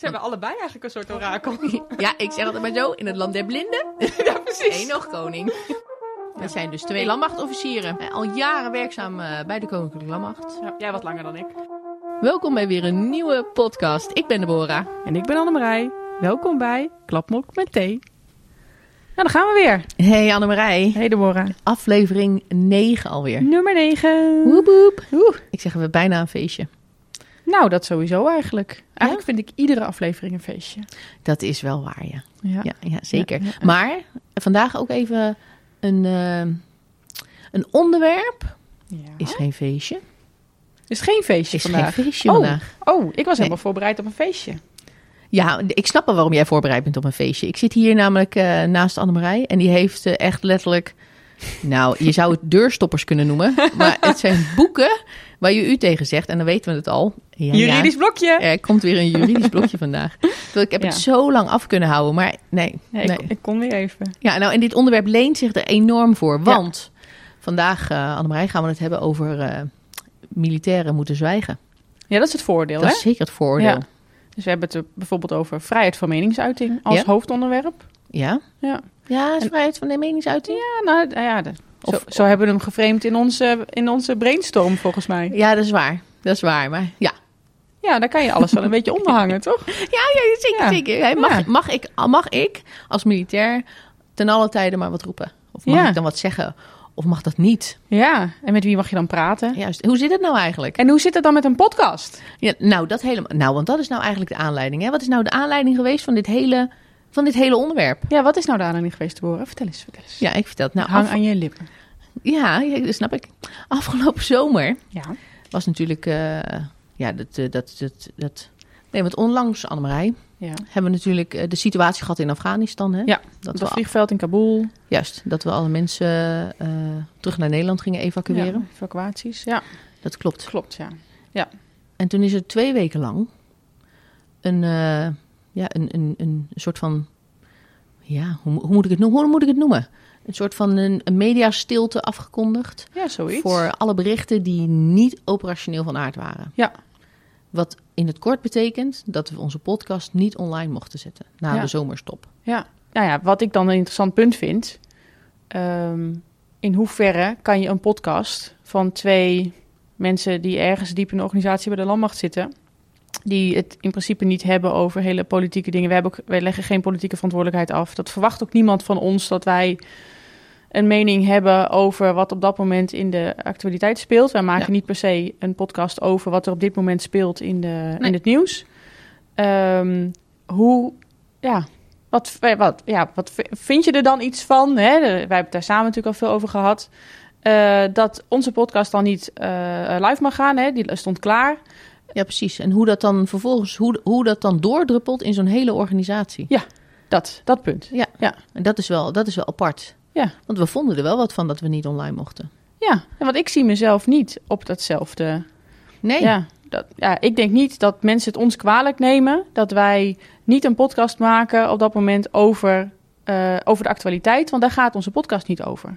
Zijn we allebei eigenlijk een soort orakel? Ja, ik zeg altijd maar zo, in het land der blinden. ja, precies. Eén nog koning. We zijn dus twee landmachtofficieren. Eh, Al jaren werkzaam eh, bij de Koninklijke Landmacht. Ja, jij wat langer dan ik. Welkom bij weer een nieuwe podcast. Ik ben Deborah. En ik ben Annemarij. Welkom bij Klapmok met thee. Nou, dan gaan we weer. Hey Annemarij. Hey Deborah. Aflevering 9 alweer. Nummer 9. Woep woep. Oeh. Ik zeg we bijna een feestje. Nou, dat sowieso eigenlijk. Eigenlijk vind ik iedere aflevering een feestje. Dat is wel waar, ja. Ja. Ja, ja zeker. Maar vandaag ook even een, eh, een onderwerp. Ja. Is geen feestje. Is geen feestje Is vandaag. geen feestje oh. vandaag. Oh, ik was helemaal voorbereid op een feestje. Ja, ik snap wel waarom jij voorbereid bent op een feestje. Ik zit hier namelijk eh, naast Annemarij en die heeft eh, echt letterlijk... Nou, je zou het deurstoppers kunnen noemen, maar het zijn boeken waar je u tegen zegt en dan weten we het al. Ja, Juridisch blokje. Er komt weer een juridisch blokje vandaag. Terwijl ik heb het zo lang af kunnen houden, maar nee. Nee, nee. Ik, ik kon weer even. Ja, nou, en dit onderwerp leent zich er enorm voor. Want vandaag, eh Annemarij, gaan we het hebben over eh, militairen moeten zwijgen. Ja, dat is het voordeel, Dat hè? is zeker het voordeel. Dus we hebben het bijvoorbeeld over vrijheid van meningsuiting als hoofdonderwerp. Ja? Ja. Ja, is vrijheid van de meningsuiting? Ja, nou ja, Of- zo hebben we hem geframed in onze, in onze brainstorm, volgens mij. Ja, dat is waar. Dat is waar, maar ja. Ja, daar kan je alles wel een beetje onderhangen, toch? Ja, ja zeker, Ja. zeker. Hey, mag, Ja. mag, ik, mag ik als militair ten alle tijde maar wat roepen? Of mag Ja. ik dan wat zeggen? Of mag dat niet? Ja, en met wie mag je dan praten? Juist. Hoe zit het nou eigenlijk? En hoe zit het dan met een podcast? Ja, nou, dat helemaal, nou, want dat is nou eigenlijk de aanleiding. Hè? Wat is nou de aanleiding geweest van dit hele, van dit hele onderwerp? Ja, wat is nou de aanleiding geweest te horen? Vertel eens, vertel eens. Ja, ik vertel het. Nou, Hang af- aan je lippen. Ja, ja, dat snap ik. Afgelopen zomer Ja. was natuurlijk, eh, ja, dat, eh, dat, dat, dat, nee, want onlangs, Annemarij, ja. hebben we natuurlijk eh, de situatie gehad in Afghanistan. Hè? Ja, dat Het vliegveld in Kabul. juist, dat we alle mensen terug naar Nederland gingen evacueren. Ja, evacuaties. Ja, Dat klopt. klopt, ja. En toen is er twee weken lang een, ja, een, een, een soort van, ja, hoe, hoe, moet ik het, noemen? hoe moet ik het noemen? Een soort van een, een mediastilte afgekondigd Ja, zoiets. voor alle berichten die niet operationeel van aard waren. Ja. Wat in het kort betekent dat we onze podcast niet online mochten zetten na Ja. de zomerstop. Ja, nou ja, wat ik dan een interessant punt vind. ehm, in hoeverre kan je een podcast van twee mensen die ergens diep in de organisatie bij de landmacht zitten, die het in principe niet hebben over hele politieke dingen. We hebben ook, wij leggen geen politieke verantwoordelijkheid af. Dat verwacht ook niemand van ons dat wij een mening hebben over wat op dat moment in de actualiteit speelt. Wij maken Ja. niet per se een podcast over wat er op dit moment speelt in, de, Nee. in het nieuws. Ehm, hoe, ja, wat, wat, ja, wat vind je er dan iets van? Hè? De- Wij hebben het daar samen natuurlijk al veel over gehad. eh, dat onze podcast dan niet eh, live mag gaan. Hè? Die stond klaar. Ja, precies. En hoe dat dan vervolgens, hoe, hoe dat dan doordruppelt in zo'n hele organisatie. Dat, dat punt. En dat is wel, dat is wel apart. Ja. Want we vonden er wel wat van dat we niet online mochten. Ja, want ik zie mezelf niet op datzelfde. Nee. Ja, dat, ja, ik denk niet dat mensen het ons kwalijk nemen dat wij niet een podcast maken op dat moment over, eh, over de actualiteit. Want daar gaat onze podcast niet over.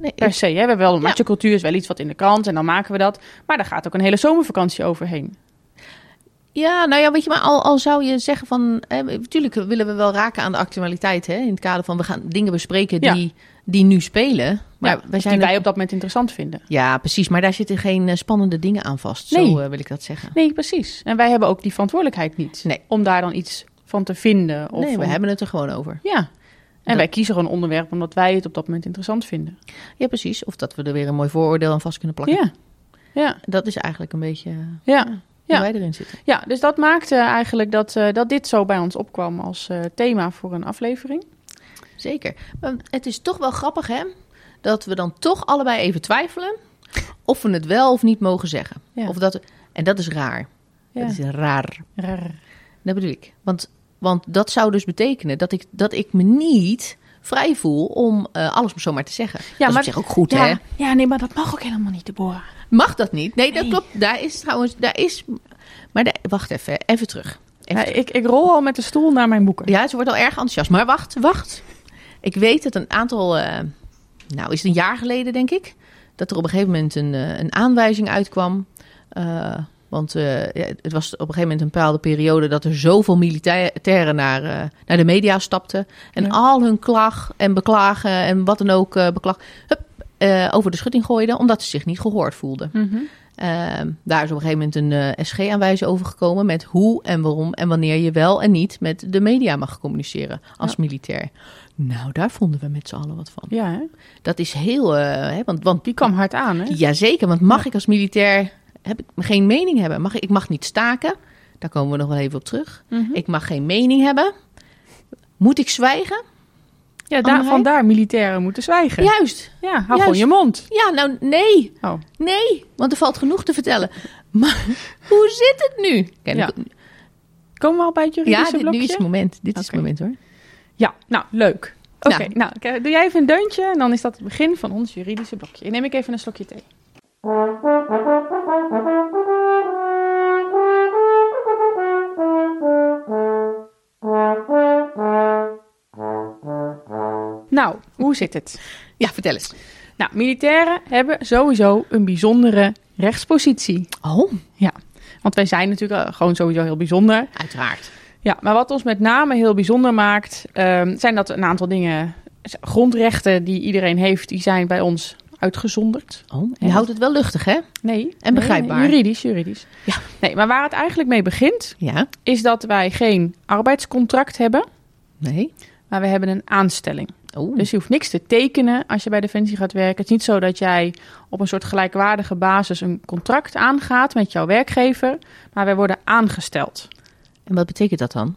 nee Per se. Hè? We hebben wel een Ja. is wel iets wat in de krant en dan maken we dat. Maar daar gaat ook een hele zomervakantie overheen. Ja, nou ja, weet je, maar al, al zou je zeggen van... Eh, natuurlijk willen we wel raken aan de actualiteit, hè. In het kader van we gaan dingen bespreken Ja. die, die nu spelen. Maar Ja, wij zijn... die wij op dat moment interessant vinden. Ja, precies. Maar daar zitten geen eh, spannende dingen aan vast. Nee. Zo eh, wil ik dat zeggen. Nee, precies. En wij hebben ook die verantwoordelijkheid niet. Nee. Om daar dan iets van te vinden. Of nee, we om- hebben het er gewoon over. Ja. En Dat- wij kiezen gewoon een onderwerp omdat wij het op dat moment interessant vinden. Ja, precies. Of dat we er weer een mooi vooroordeel aan vast kunnen plakken. Ja. Ja. Dat is eigenlijk een beetje Ja. Hoe Ja. wij erin zitten. Ja, dus dat maakte eigenlijk dat, eh, dat dit zo bij ons opkwam als eh, thema voor een aflevering. Zeker. Maar het is toch wel grappig, hè? Dat we dan toch allebei even twijfelen of we het wel of niet mogen zeggen. Ja. Of dat, en dat is raar. Ja. Dat is raar. Raar. Dat bedoel ik. Want, want dat zou dus betekenen dat ik, dat ik me niet vrij voel om eh, alles zomaar te zeggen. dat is maar- op zich ook goed, hè? Ja, ja, nee, maar dat mag ook helemaal niet, Deborah. Mag dat niet? Nee, dat Nee. klopt. Daar is trouwens, daar is... Maar daar- wacht even, even terug. Even Ja, ik, ik rol al met de stoel naar mijn boeken. Ja, ze wordt al erg enthousiast. Maar wacht, wacht. Ik weet dat een aantal, eh, nou is het een jaar geleden denk ik, dat er op een gegeven moment een, eh, een aanwijzing uitkwam. Want eh, het was op een gegeven moment een bepaalde periode dat er zoveel militairen naar, eh, naar de media stapten. En Ja. al hun klag en beklagen en wat dan ook eh beklag, hup, over de schutting gooiden, omdat ze zich niet gehoord voelden. Mhm. Ehm, daar is op een gegeven moment een SG-aanwijzing over gekomen met hoe en waarom en wanneer je wel en niet met de media mag communiceren als Ja. militair. Nou, daar vonden we met z'n allen wat van. Ja, hè? Dat is heel, hè, want, want die kwam hard aan, hè? Jazeker, want mag ik als militair heb ik geen mening hebben? Mag ik, ik mag niet staken. Daar komen we nog wel even op terug. Mhm. Ik mag geen mening hebben. Moet ik zwijgen? Ja, daar, vandaar militairen moeten zwijgen. Ja, Juist. hou Juist. gewoon je mond. Ja, nou nee. Oh. Nee, want er valt genoeg te vertellen. Maar hoe zit het nu? Ja. ik- Komen we al bij het ja juridische dit, nu is het moment. Dit is het moment hoor. Ja, nou, leuk. Oké, Nou. nou, doe jij even een deuntje en dan is dat het begin van ons juridische blokje. Dan neem ik even een slokje thee. Nou, hoe zit het? Ja, vertel eens. Nou, militairen hebben sowieso een bijzondere rechtspositie. Oh, Want wij zijn natuurlijk eh, gewoon sowieso heel bijzonder. uiteraard. Ja, maar wat ons met name heel bijzonder maakt, ehm, zijn dat een aantal dingen, grondrechten die iedereen heeft, die zijn bij ons uitgezonderd. Oh, je houdt het wel luchtig hè? Nee. En begrijpbaar. nee, juridisch, juridisch. Ja. Nee, maar waar het eigenlijk mee begint, Ja. is dat wij geen arbeidscontract hebben, Nee. maar we hebben een aanstelling. Oh. Dus je hoeft niks te tekenen als je bij Defensie gaat werken. Het is niet zo dat jij op een soort gelijkwaardige basis een contract aangaat met jouw werkgever, maar wij worden aangesteld. En wat betekent dat dan?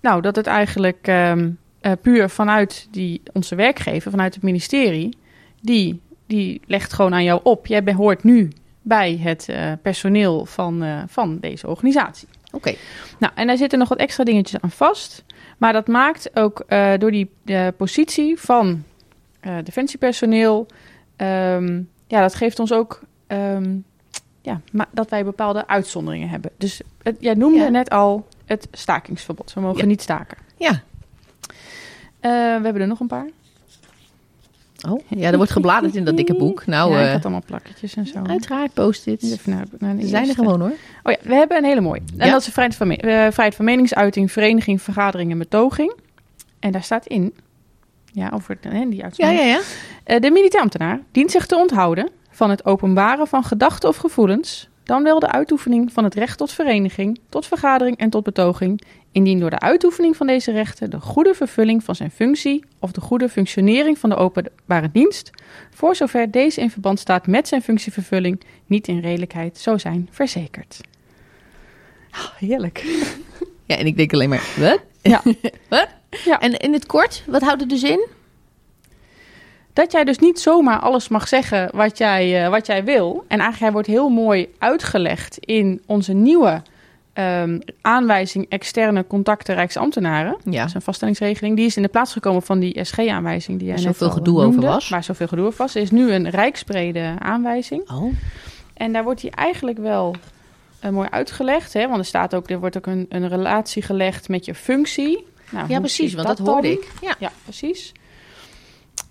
Nou, dat het eigenlijk ehm, eh, puur vanuit die, onze werkgever, vanuit het ministerie, die, die legt gewoon aan jou op. Jij behoort nu bij het eh, personeel van, eh, van deze organisatie. Oké. Nou, en daar zitten nog wat extra dingetjes aan vast. Maar dat maakt ook eh, door die positie van defensiepersoneel, ehm, ja, dat geeft ons ook ehm, ja, ma- dat wij bepaalde uitzonderingen hebben. Dus het, jij noemde Ja. net al het stakingsverbod. We mogen Ja. niet staken. Ja. We hebben er nog een paar. Oh, ja, er wordt gebladerd in dat dikke boek. Nou, ja, ik eh, had allemaal plakketjes en zo. uiteraard post-its. Ze zijn er gewoon hoor. Oh ja, we hebben een hele mooie. En Ja. dat is de vrijheid van, me- eh, vrijheid van meningsuiting, vereniging, vergadering en betoging. En daar staat in, ja, over hè, die Ja, uitspraak. ja, ja. Eh, de militair ambtenaar dient zich te onthouden van het openbaren van gedachten of gevoelens, dan wel de uitoefening van het recht tot vereniging, tot vergadering en tot betoging, indien door de uitoefening van deze rechten de goede vervulling van zijn functie of de goede functionering van de openbare dienst, voor zover deze in verband staat met zijn functievervulling, niet in redelijkheid zou zijn verzekerd. Ah, heerlijk. Ja, en ik denk alleen maar, wat? Ja. wat? Ja. En in het kort, wat houdt het dus in? Dat jij dus niet zomaar alles mag zeggen wat jij, eh, wat jij wil. En eigenlijk hij wordt heel mooi uitgelegd in onze nieuwe ehm, aanwijzing externe contacten Rijksambtenaren. Ja. Dat is een vaststellingsregeling. Die is in de plaats gekomen van die SG-aanwijzing die jij net zoveel gedoe noemde, over was. Waar zoveel gedoe over was. Er is nu een rijksbrede aanwijzing. Oh, En daar wordt hij eigenlijk wel eh, mooi uitgelegd. Hè? Want er staat ook, er wordt ook een, een relatie gelegd met je functie. Nou, ja precies, want dat, hoorde ik. Ja. Ja, precies.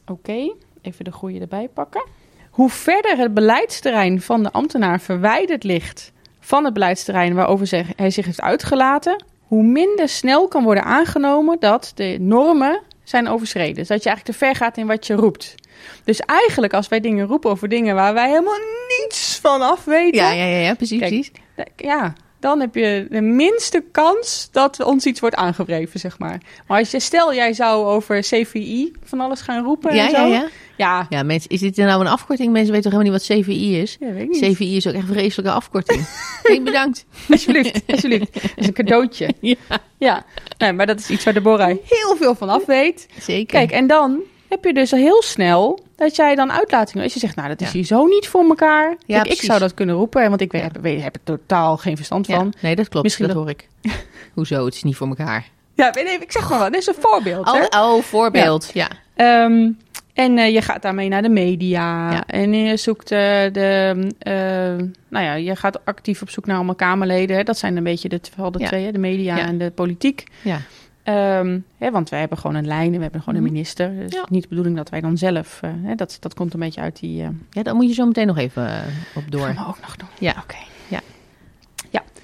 Oké, even de goede erbij pakken. Hoe verder het beleidsterrein van de ambtenaar verwijderd ligt van het beleidsterrein waarover hij zich heeft uitgelaten, hoe minder snel kan worden aangenomen dat de normen zijn overschreden. Dus dat je eigenlijk te ver gaat in wat je roept. Dus eigenlijk als wij dingen roepen over dingen waar wij helemaal niets van af weten, Ja, ja, ja, ja, precies, Kijk, precies. ja, dan heb je de minste kans dat ons iets wordt aangewreven, zeg maar. Maar als je, stel jij zou over CVI van alles gaan roepen Ja, en zo. ja, ja. Ja, Ja, mensen, is dit nou een afkorting? Mensen weten toch helemaal niet wat CVI is? ja weet ik niet. CVI is ook echt een vreselijke afkorting. nee, bedankt. Alsjeblieft, alsjeblieft. Dat is een cadeautje. Ja, Ja, nee, maar dat is iets waar Deborah heel veel van af weet. zeker. Kijk, en dan heb je dus al heel snel dat jij dan uitlatingen... Als je zegt, nou, dat is Ja. hier zo niet voor elkaar. Kijk, ik zou dat kunnen roepen, want ik weet, Ja. heb, weet, heb er totaal geen verstand Ja, van. nee, dat klopt. Misschien dat dat- hoor ik. Hoezo? Het is niet voor elkaar. Ja, nee, ik zeg maar wat. Dit is een voorbeeld, hè? Oh, oh voorbeeld. Ja. Ehm, en eh, je gaat daarmee naar de media. Ja. En je zoekt eh, de. eh, nou ja, je gaat actief op zoek naar allemaal Kamerleden. Hè. Dat zijn een beetje de, vooral de Ja. twee: hè, de media Ja. en de politiek. ja. Ehm, hè, want wij hebben gewoon een lijn en we hebben gewoon een Mhm. minister. Dus Ja. niet de bedoeling dat wij dan zelf. eh, hè, dat, dat komt een beetje uit die. eh Ja, daar moet je zo meteen nog even eh, op door. gaan we ook nog doen. Ja. Oké. Ja.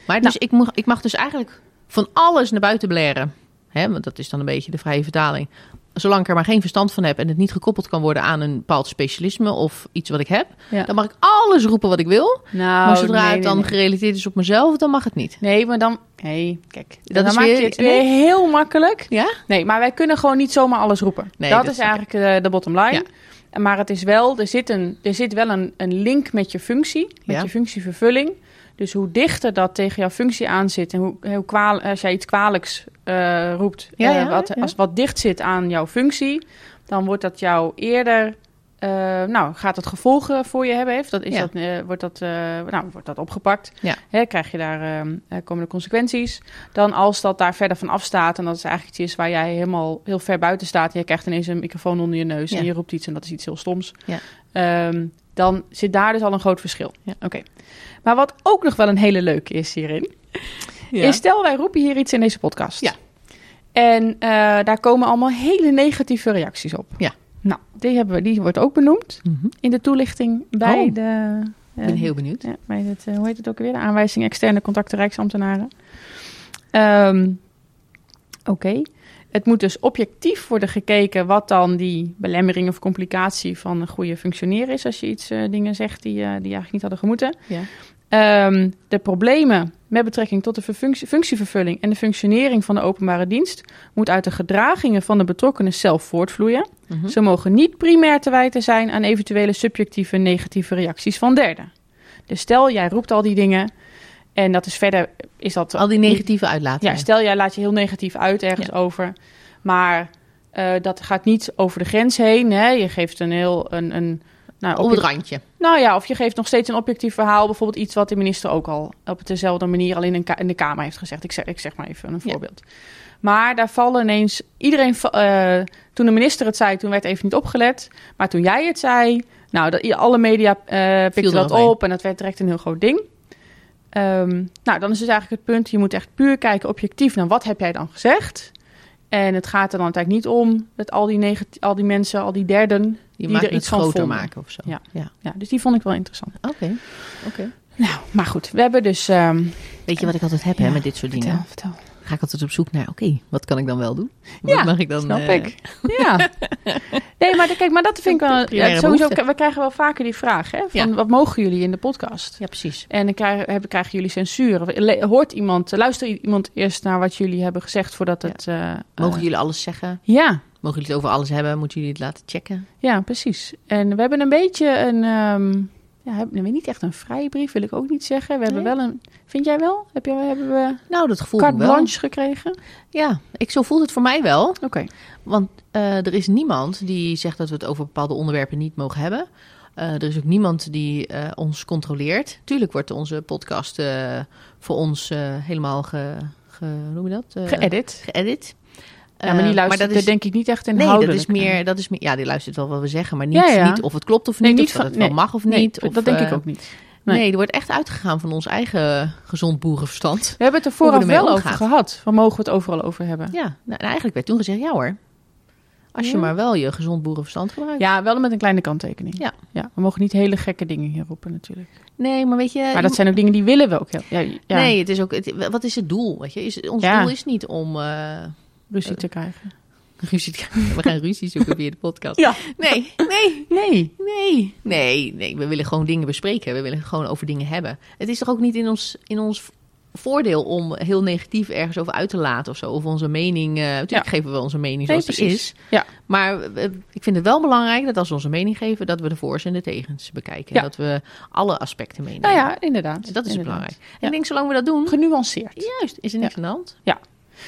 Maar dus ik, mag, ik mag dus eigenlijk van alles naar buiten blaren. Hè, want dat is dan een beetje de vrije vertaling. Zolang ik er maar geen verstand van heb en het niet gekoppeld kan worden aan een bepaald specialisme of iets wat ik heb, Ja. dan mag ik alles roepen wat ik wil. Nou, maar zodra nee, het dan nee, gerelateerd is op mezelf, dan mag het niet. Nee, maar dan... Nee, kijk. Dat dan is maak weer- je het nee. weer heel makkelijk. Ja? Nee, maar wij kunnen gewoon niet zomaar alles roepen. Nee, dat, dat is eigenlijk eh, de bottom line. Ja. Maar het is wel, er zit, een, er zit wel een, een link met je functie, met Ja. je functievervulling. Dus hoe dichter dat tegen jouw functie aan zit en hoe, hoe kwaal, als jij iets kwalijks eh, roept, Ja, eh, ja, wat, ja. als wat dicht zit aan jouw functie, dan wordt dat jou eerder, eh, nou, gaat het gevolgen voor je hebben heeft. Dat is dat, wordt, dat, nou, wordt dat opgepakt. Ja. Hè, krijg je daar, eh, eh, komen de consequenties. Dan als dat daar verder van afstaat en dat is eigenlijk iets is waar jij helemaal heel ver buiten staat en je krijgt ineens een microfoon onder je neus en je roept iets en dat is iets heel stoms. Ja. Ehm, dan zit daar dus al een groot verschil. Ja. Oké. Maar wat ook nog wel een hele leuke is hierin, is stel wij roepen hier iets in deze podcast. Ja. En eh, daar komen allemaal hele negatieve reacties op. Ja. Nou, die, hebben we, die wordt ook benoemd Mhm. in de toelichting bij Oh. de... Ik ben heel benieuwd. Ja, bij het, eh, hoe heet het ook weer? De aanwijzing externe contacten Rijksambtenaren. Ehm, Oké. Het moet dus objectief worden gekeken wat dan die belemmering of complicatie van een goede functioneren is. Als je iets eh, dingen zegt die, eh, die eigenlijk niet hadden gemoeten. Ja. Ehm, de problemen met betrekking tot de functie, functievervulling en de functionering van de openbare dienst moet uit de gedragingen van de betrokkenen zelf voortvloeien. Mhm. Ze mogen niet primair te wijten zijn aan eventuele subjectieve negatieve reacties van derden. Dus stel, jij roept al die dingen en dat is verder, is dat... Al die negatieve uitlatingen. Ja, stel, jij laat je heel negatief uit ergens Ja. over, maar eh, dat gaat niet over de grens heen. Hè? Je geeft een heel... Een, een, nou, Op het randje. nou ja, of je geeft nog steeds een objectief verhaal. Bijvoorbeeld iets wat de minister ook al op dezelfde manier al in, in de Kamer heeft gezegd. Ik zeg, ik zeg maar even een Ja. voorbeeld. Maar daar vallen ineens... Iedereen... eh, toen de minister het zei, toen werd even niet opgelet. Maar toen jij het zei... Nou, dat, alle media eh pikten dat op. En dat werd direct een heel groot ding. Ehm, nou, dan is dus eigenlijk het punt... Je moet echt puur kijken, objectief, naar wat heb jij dan gezegd? En het gaat er dan uiteindelijk niet om... dat al die, al die mensen, al die derden... Die er iets van groter vonden. maken of zo. Ja. ja. Ja, dus die vond ik wel interessant. Oké. Oké. Nou, maar goed, we hebben dus... ehm, Weet je wat ik altijd heb hè, met dit soort dingen? vertel, vertel. Ga ik altijd op zoek naar, oké, wat kan ik dan wel doen? Wat Ja, mag ik dan, Snap eh, ik. Ja. Nee, maar kijk, maar dat vind ik wel... Ja, sowieso, we krijgen wel vaker die vraag, hè? Van, Ja. wat mogen jullie in de podcast? Ja, precies. En dan krijgen, krijgen jullie censuur. Hoort iemand, luistert iemand eerst naar wat jullie hebben gezegd voordat Ja. het... eh, Mogen eh, jullie alles zeggen? Ja, Mogen jullie het over alles hebben? Moeten jullie het laten checken? ja, precies. En we hebben een beetje een... ehm ja, heb- nee, niet echt een vrijbrief, wil ik ook niet zeggen. We hebben wel een... Vind jij wel? Heb je, hebben we Nou, dat gevoel carte blanche gekregen? Ja, ik, zo voelt het voor mij wel. Oké. Want eh, er is niemand die zegt dat we het over bepaalde onderwerpen niet mogen hebben. Eh, er is ook niemand die eh, ons controleert. Tuurlijk wordt onze podcast voor ons helemaal ge, ge, hoe noem je dat? Geëdit. geëdit. Ja, maar die Eh, luistert dat is, denk ik niet echt Nee, inhoudelijk. dat is meer, dat is meer. Ja, die luistert wel wat we zeggen, maar niet, Ja, ja. niet of het klopt of Nee, niet. niet of dat van- het wel nee. mag of Nee, niet. Of, dat denk ik eh, ook niet. Nee. Nee. er wordt echt uitgegaan van ons eigen gezond boerenverstand. We hebben het er we vooraf wel over gehad. Van mogen we het overal over hebben? Ja, nou, en eigenlijk werd toen gezegd, ja hoor. Als je maar wel je gezond boerenverstand gebruikt. Ja, wel met een kleine kanttekening. Ja. ja. We mogen niet hele gekke dingen hier roepen natuurlijk. Nee, maar weet je... Maar dat zijn ook dingen die willen we ook heel. Ja, ja, Nee, het is ook. Het, wat is het doel? Weet je? Is, ons doel is niet om eh, ruzie te krijgen. ruzie te krijgen. We gaan ruzie zoeken via de podcast. Ja. Nee, nee, Nee. nee, nee, nee. We willen gewoon dingen bespreken. We willen gewoon over dingen hebben. Het is toch ook niet in ons, in ons voordeel om heel negatief ergens over uit te laten of zo. Of onze mening. eh natuurlijk Ja. geven we onze mening Nee, zoals die precies. is. Ja. Maar ik vind het wel belangrijk dat als we onze mening geven, dat we de voor's en de tegens bekijken. Ja. Dat we alle aspecten meenemen. Nou ja, inderdaad. dat is inderdaad. belangrijk. En Ja. ik denk, zolang we dat doen, Genuanceerd. juist, is er niks aan de hand.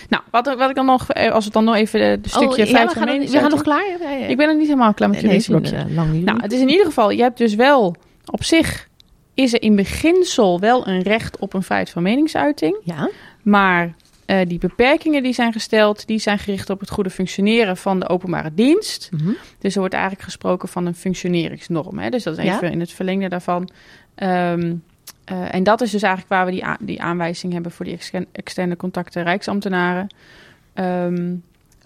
Nou, wat, wat ik dan nog, eh, als het dan nog even de stukje Oh, ja, we, gaan, mening we gaan nog klaar? Ja, ja. Ik ben er niet helemaal klaar met Nee, nee, blokje. lang niet Nou, het is in ieder geval, je hebt dus wel op zich is er in beginsel wel een recht op een vrijheid van meningsuiting. ja. Maar eh, die beperkingen die zijn gesteld, die zijn gericht op het goede functioneren van de openbare dienst. Mhm. Dus er wordt eigenlijk gesproken van een functioneringsnorm. Hè? Dus dat is even in het verlengde daarvan. Ehm, eh, en dat is dus eigenlijk waar we die, die aanwijzing hebben voor die externe, contacten Rijksambtenaren. Ehm,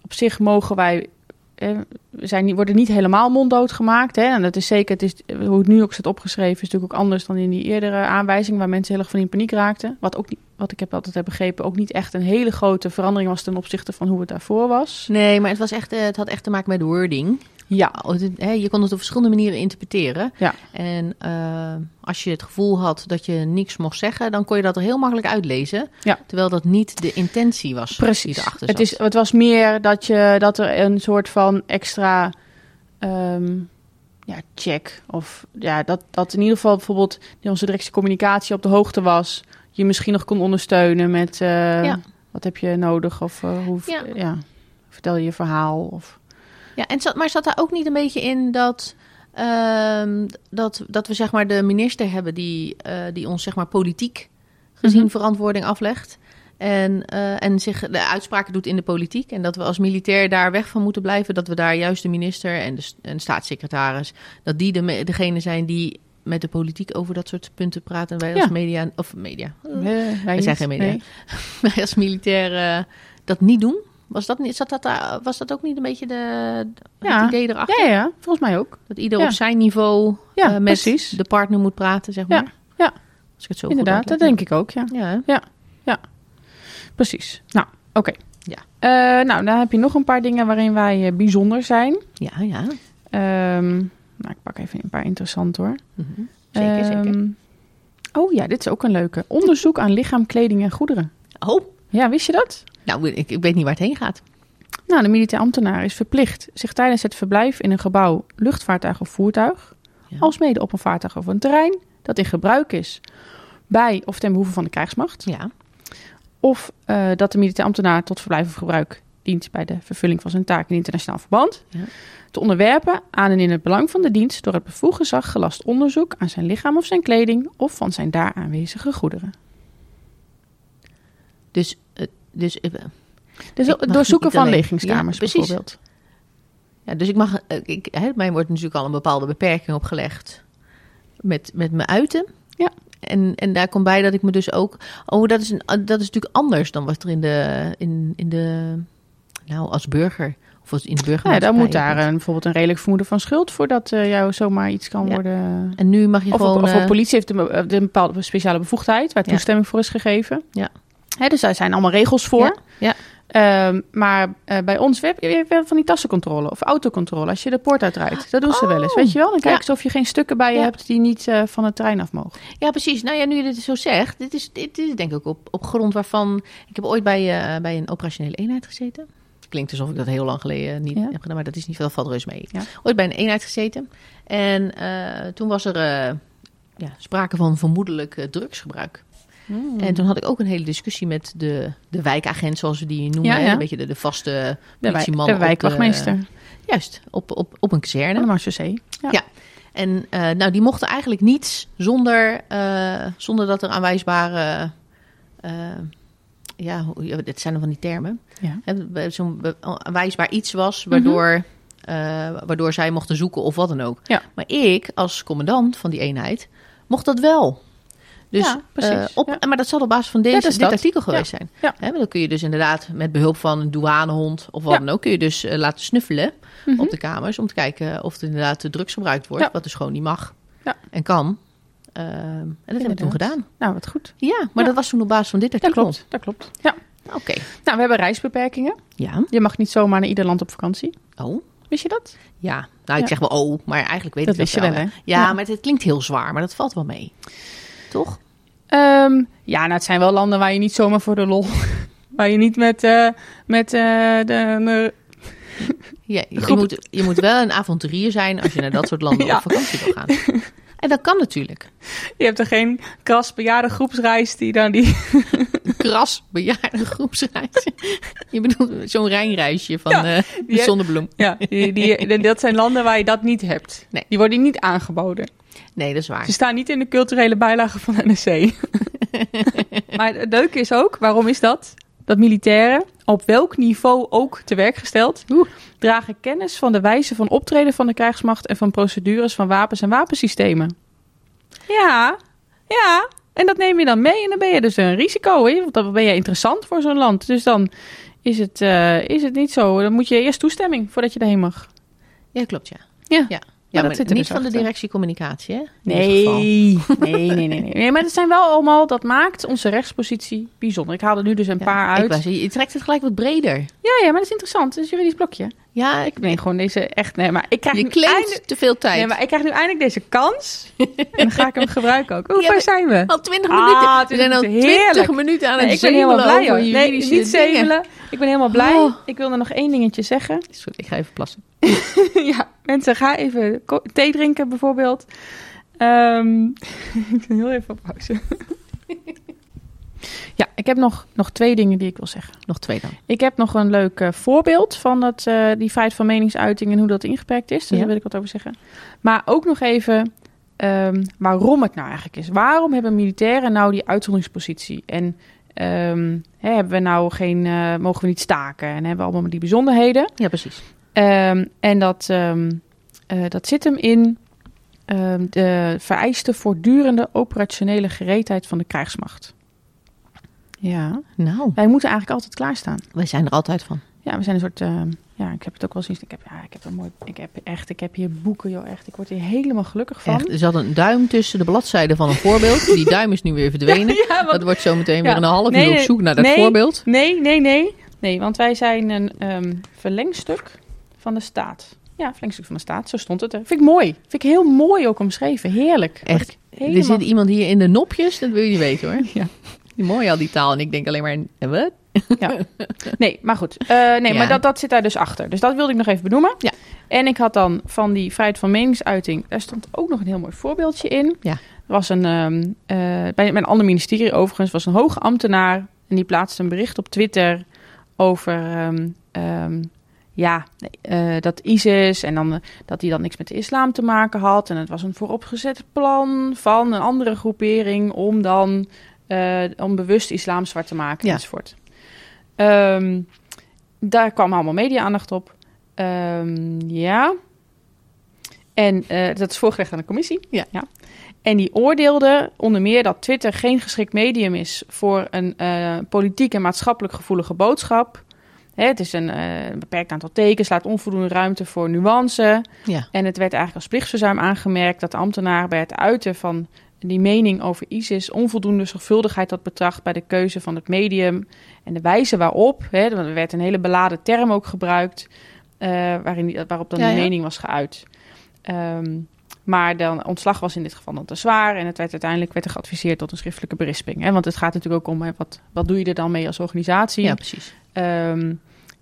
op zich mogen wij. we zijn, worden niet helemaal monddood gemaakt. Hè? En dat is zeker, het is, hoe het nu ook staat opgeschreven, is natuurlijk ook anders dan in die eerdere aanwijzing, waar mensen heel erg van in paniek raakten. Wat ook niet, wat ik heb altijd heb begrepen, ook niet echt een hele grote verandering was ten opzichte van hoe het daarvoor was. Nee, maar het, was echt, eh, het had echt te maken met wording. Ja, Je kon het op verschillende manieren interpreteren. Ja. En eh, als je het gevoel had dat je niks mocht zeggen, dan kon je dat er heel makkelijk uitlezen. Ja. Terwijl dat niet de intentie was die precies. Het, is, het was meer dat, je, dat er een soort van extra ehm, ja, check. Of ja, dat, dat in ieder geval bijvoorbeeld onze directe communicatie op de hoogte was. Je misschien nog kon ondersteunen met eh, Ja. wat heb je nodig of eh, hoe Ja. ja. vertel je je verhaal. Of, Ja, en zat, maar zat daar ook niet een beetje in dat, ehm, dat, dat we zeg maar de minister hebben die, eh, die ons zeg maar politiek gezien Mhm. verantwoording aflegt. En, eh, en zich de uitspraken doet in de politiek. En dat we als militair daar weg van moeten blijven. Dat we daar juist de minister en de, en de staatssecretaris. Dat die de, degene zijn die met de politiek over dat soort punten praten. En wij als media. Of media. Eh, wij zijn geen media. Nee. Wij als militair dat niet doen. Was dat, niet, zat dat, was dat ook niet een beetje de, het Ja. idee erachter? Ja, ja, volgens mij ook. Dat ieder Ja. op zijn niveau Ja, eh, met precies. de partner moet praten, zeg maar. Ja, ja. Als ik het zo Inderdaad, dat denk ik ook, ja. Ja, hè? Precies. Nou, oké. Ja. Eh, nou, dan heb je nog een paar dingen waarin wij eh, bijzonder zijn. ja, ja. Ehm, nou, ik pak even een paar interessant hoor. Mhm. Zeker, zeker. Ehm, Oh ja, dit is ook een leuke. Onderzoek aan lichaam, kleding en goederen. Oh, Ja, wist je dat? Nou, ik, ik weet niet waar het heen gaat. Nou, de militair ambtenaar is verplicht zich tijdens het verblijf in een gebouw, luchtvaartuig of voertuig, Ja. alsmede op een vaartuig of een terrein dat in gebruik is bij of ten behoeve van de krijgsmacht, Ja, of eh, dat de militair ambtenaar tot verblijf of gebruik dient bij de vervulling van zijn taak in internationaal verband, Ja. te onderwerpen aan en in het belang van de dienst door het bevoegd gezag gelast onderzoek aan zijn lichaam of zijn kleding of van zijn daar aanwezige goederen. dus, eh, dus, eh, Dus het doorzoeken van alleen- Ja, bijvoorbeeld. ja, dus ik mag, eh, ik, hè, mij wordt natuurlijk al een bepaalde beperking opgelegd met, met mijn uiten. Ja. En, en daar komt bij dat ik me dus ook. Oh, dat is, een, dat is natuurlijk anders dan wat er in de. In, in de nou, als burger. Of als in de Ja, burgermaatschappij. dan moet daar een, bijvoorbeeld een redelijk vermoeden van schuld voordat eh jou zomaar iets kan Ja. worden. En nu mag je Of, gewoon. of op politie heeft een, be- een bepaalde speciale bevoegdheid waar Ja. toestemming voor is gegeven. Ja. Hè, dus daar zijn allemaal regels voor. Ja, Ehm, maar eh, bij ons, we hebben, we hebben van die tassencontrole of autocontrole. Als je de poort uitrijdt, dat doen ze wel eens. Oh, Weet je wel? Dan kijken ze of je geen stukken bij je hebt die niet eh, van het trein af mogen. Ja, precies. Nou ja, nu je dit zo zegt, dit is, dit is denk ik op, op grond waarvan... Ik heb ooit bij, eh, bij een operationele eenheid gezeten. Klinkt alsof ik dat heel lang geleden niet Ja. heb gedaan, maar dat is niet veel, valt reus mee. Ja. Ooit bij een eenheid gezeten. En toen was er ja, sprake van vermoedelijk drugsgebruik. En toen had ik ook een hele discussie met de, de wijkagent, zoals we die noemen. Ja, hè, ja. Een beetje de, de vaste de, wijk, politieman de op wijkwachtmeester Juist, op, op, op een kazerne. de Marseillais. Ja. Ja. En eh, nou, die mochten eigenlijk niets zonder, eh, zonder dat er aanwijsbare. eh, ja, dit zijn dan van die termen. Ja. Zo'n aanwijsbaar iets was waardoor, eh, waardoor zij mochten zoeken of wat dan ook. Ja. Maar ik, als commandant van die eenheid, mocht dat wel. Dus, Ja, precies. eh, op, Ja. Maar dat zal op basis van deze, Ja, dat dit dat. artikel geweest zijn. Ja. Hè, dan kun je dus inderdaad met behulp van een douanehond of wat dan ook... kun je dus eh, laten snuffelen Mhm. op de kamers... om te kijken of er inderdaad drugs gebruikt wordt... Wat dus gewoon niet mag Ja. en kan. Ehm, en dat heb ik toen gedaan. Nou, wat goed. Ja, maar dat was toen op basis van dit Dat artikel. klopt. Dat klopt. Ja. Oké. Nou, we hebben reisbeperkingen. Ja. Je mag niet zomaar naar ieder land op vakantie. Oh. Wist je dat? Ja. Nou, ik zeg wel oh, maar eigenlijk weet Dat ik dat wist je wel, hè? Ja, Ja. maar het, het klinkt heel zwaar, maar dat valt wel mee. Toch? Ehm, ja, nou, het zijn wel landen waar je niet zomaar voor de lol... waar je niet met, eh, met eh, de, de- Ja, je, moet, je moet wel een avonturier zijn als je naar dat soort landen Ja. op vakantie wil gaan. En dat kan natuurlijk. Je hebt er geen kras bejaarde groepsreis die dan die... Kras bejaarde groepsreis. Je bedoelt zo'n Rijnreisje van Ja, eh die- de zonnebloem. Ja, die, die, dat zijn landen waar je dat niet hebt. Nee. Die worden niet aangeboden. Nee, dat is waar. Ze staan niet in de culturele bijlage van NSC. maar het leuke is ook, waarom is dat? Dat militairen, op welk niveau ook te werk gesteld, Oeh. dragen kennis van de wijze van optreden van de krijgsmacht en van procedures van wapens en wapensystemen. Ja, ja. En dat neem je dan mee en dan ben je dus een risico. Hè? Want dan ben je interessant voor zo'n land. Dus dan is het, eh, is het niet zo. Dan moet je eerst toestemming voordat je erheen mag. Ja, klopt ja. Ja. ja. Ja, dat maar zit er niet dus van de directie communicatie, hè? Nee, nee, nee, nee, nee. Nee, maar dat zijn wel allemaal, dat maakt onze rechtspositie bijzonder. Ik haal er nu dus een Ja, paar uit. zeggen, je trekt het gelijk wat breder. Ja, ja, maar dat is interessant. Het is een juridisch blokje. Ja, Ik neem gewoon deze echt, nee, maar ik krijg je nu eindelijk, te veel tijd. nee, maar ik krijg nu eindelijk deze kans. en dan ga ik hem gebruiken ook. Hoe ver zijn we? Al 20 Ah, minuten. We 20 zijn al minuten. 20 Heerlijk. minuten aan het Nee, ik ben helemaal blij hoor. Nee, niet dingen. zemelen. Ik ben helemaal blij. Oh. Ik wil er nog één dingetje zeggen. Sorry, ik ga even plassen. ja, mensen, ga even thee drinken bijvoorbeeld. Ehm, ik ben heel even op pauze. Ja, ik heb nog, nog twee dingen die ik wil zeggen. Nog twee dan. Ik heb nog een leuk eh, voorbeeld van dat, eh, die feit van meningsuiting en hoe dat ingeperkt is. Dus Ja. daar wil ik wat over zeggen. Maar ook nog even ehm, waarom het nou eigenlijk is. Waarom hebben militairen nou die uitzonderingspositie? En ehm, hè, hebben we nou geen, eh, mogen we niet staken? En hebben we allemaal die bijzonderheden? Ja, precies. Ehm, en dat, dat zit hem in de vereiste voortdurende operationele gereedheid van de krijgsmacht. Ja, Nou, wij moeten eigenlijk altijd klaarstaan. wij zijn er altijd van. Ja, we zijn een soort. ehm, ja, ik heb het ook wel eens. Ik heb, ja, ik heb een mooi. Ik heb echt. Ik heb hier boeken, joh. Echt. Ik word hier helemaal gelukkig van. Echt, er zat een duim tussen de bladzijden van een voorbeeld. Die duim is nu weer verdwenen. Ja, want- Dat wordt zometeen Ja. weer een half Nee, uur op zoek naar dat nee. voorbeeld. Nee, nee, nee. Nee, want wij zijn een ehm, verlengstuk van de staat. Ja, verlengstuk van de staat. Zo stond het er. Vind ik mooi. Vind ik heel mooi ook omschreven. Heerlijk. Echt. Ik Er Helemaal... zit iemand hier in de nopjes, dat wil je niet weten hoor. Ja. Die mooi al die taal. En ik denk alleen maar, eh, wat? Ja. Nee, maar goed. Eh, nee, Ja. maar dat, dat zit daar dus achter. Dus dat wilde ik nog even benoemen. Ja. En ik had dan van die vrijheid van meningsuiting... daar stond ook nog een heel mooi voorbeeldje in. Ja. Er was een... eh, bij, bij een ander ministerie overigens... was een hoge ambtenaar... en die plaatste een bericht op Twitter... over... ehm, ehm, ja, dat ISIS en dan dat hij dan niks met de islam te maken had. En het was een vooropgezet plan van een andere groepering om dan eh, om bewust islam zwart te maken Ja. enzovoort. Ehm, daar kwam allemaal media-aandacht op. Ehm, ja. En eh, dat is voorgelegd aan de commissie. Ja. En die oordeelde onder meer dat Twitter geen geschikt medium is voor een eh, politiek en maatschappelijk gevoelige boodschap. Hè, het is een beperkt aantal tekens, laat onvoldoende ruimte voor nuance. Ja. En het werd eigenlijk als plichtsverzuim aangemerkt dat de ambtenaar bij het uiten van die mening over ISIS onvoldoende zorgvuldigheid had betracht bij de keuze van het medium en de wijze waarop. Hè, er werd een hele beladen term ook gebruikt, eh, waarin die, waarop dan Ja, ja. mening was geuit. Ehm, maar dan ontslag was in dit geval dan te zwaar en het werd uiteindelijk werd er geadviseerd tot een schriftelijke berisping. Hè, want het gaat natuurlijk ook om hè, wat, wat doe je er dan mee als organisatie. ja, precies. Ehm,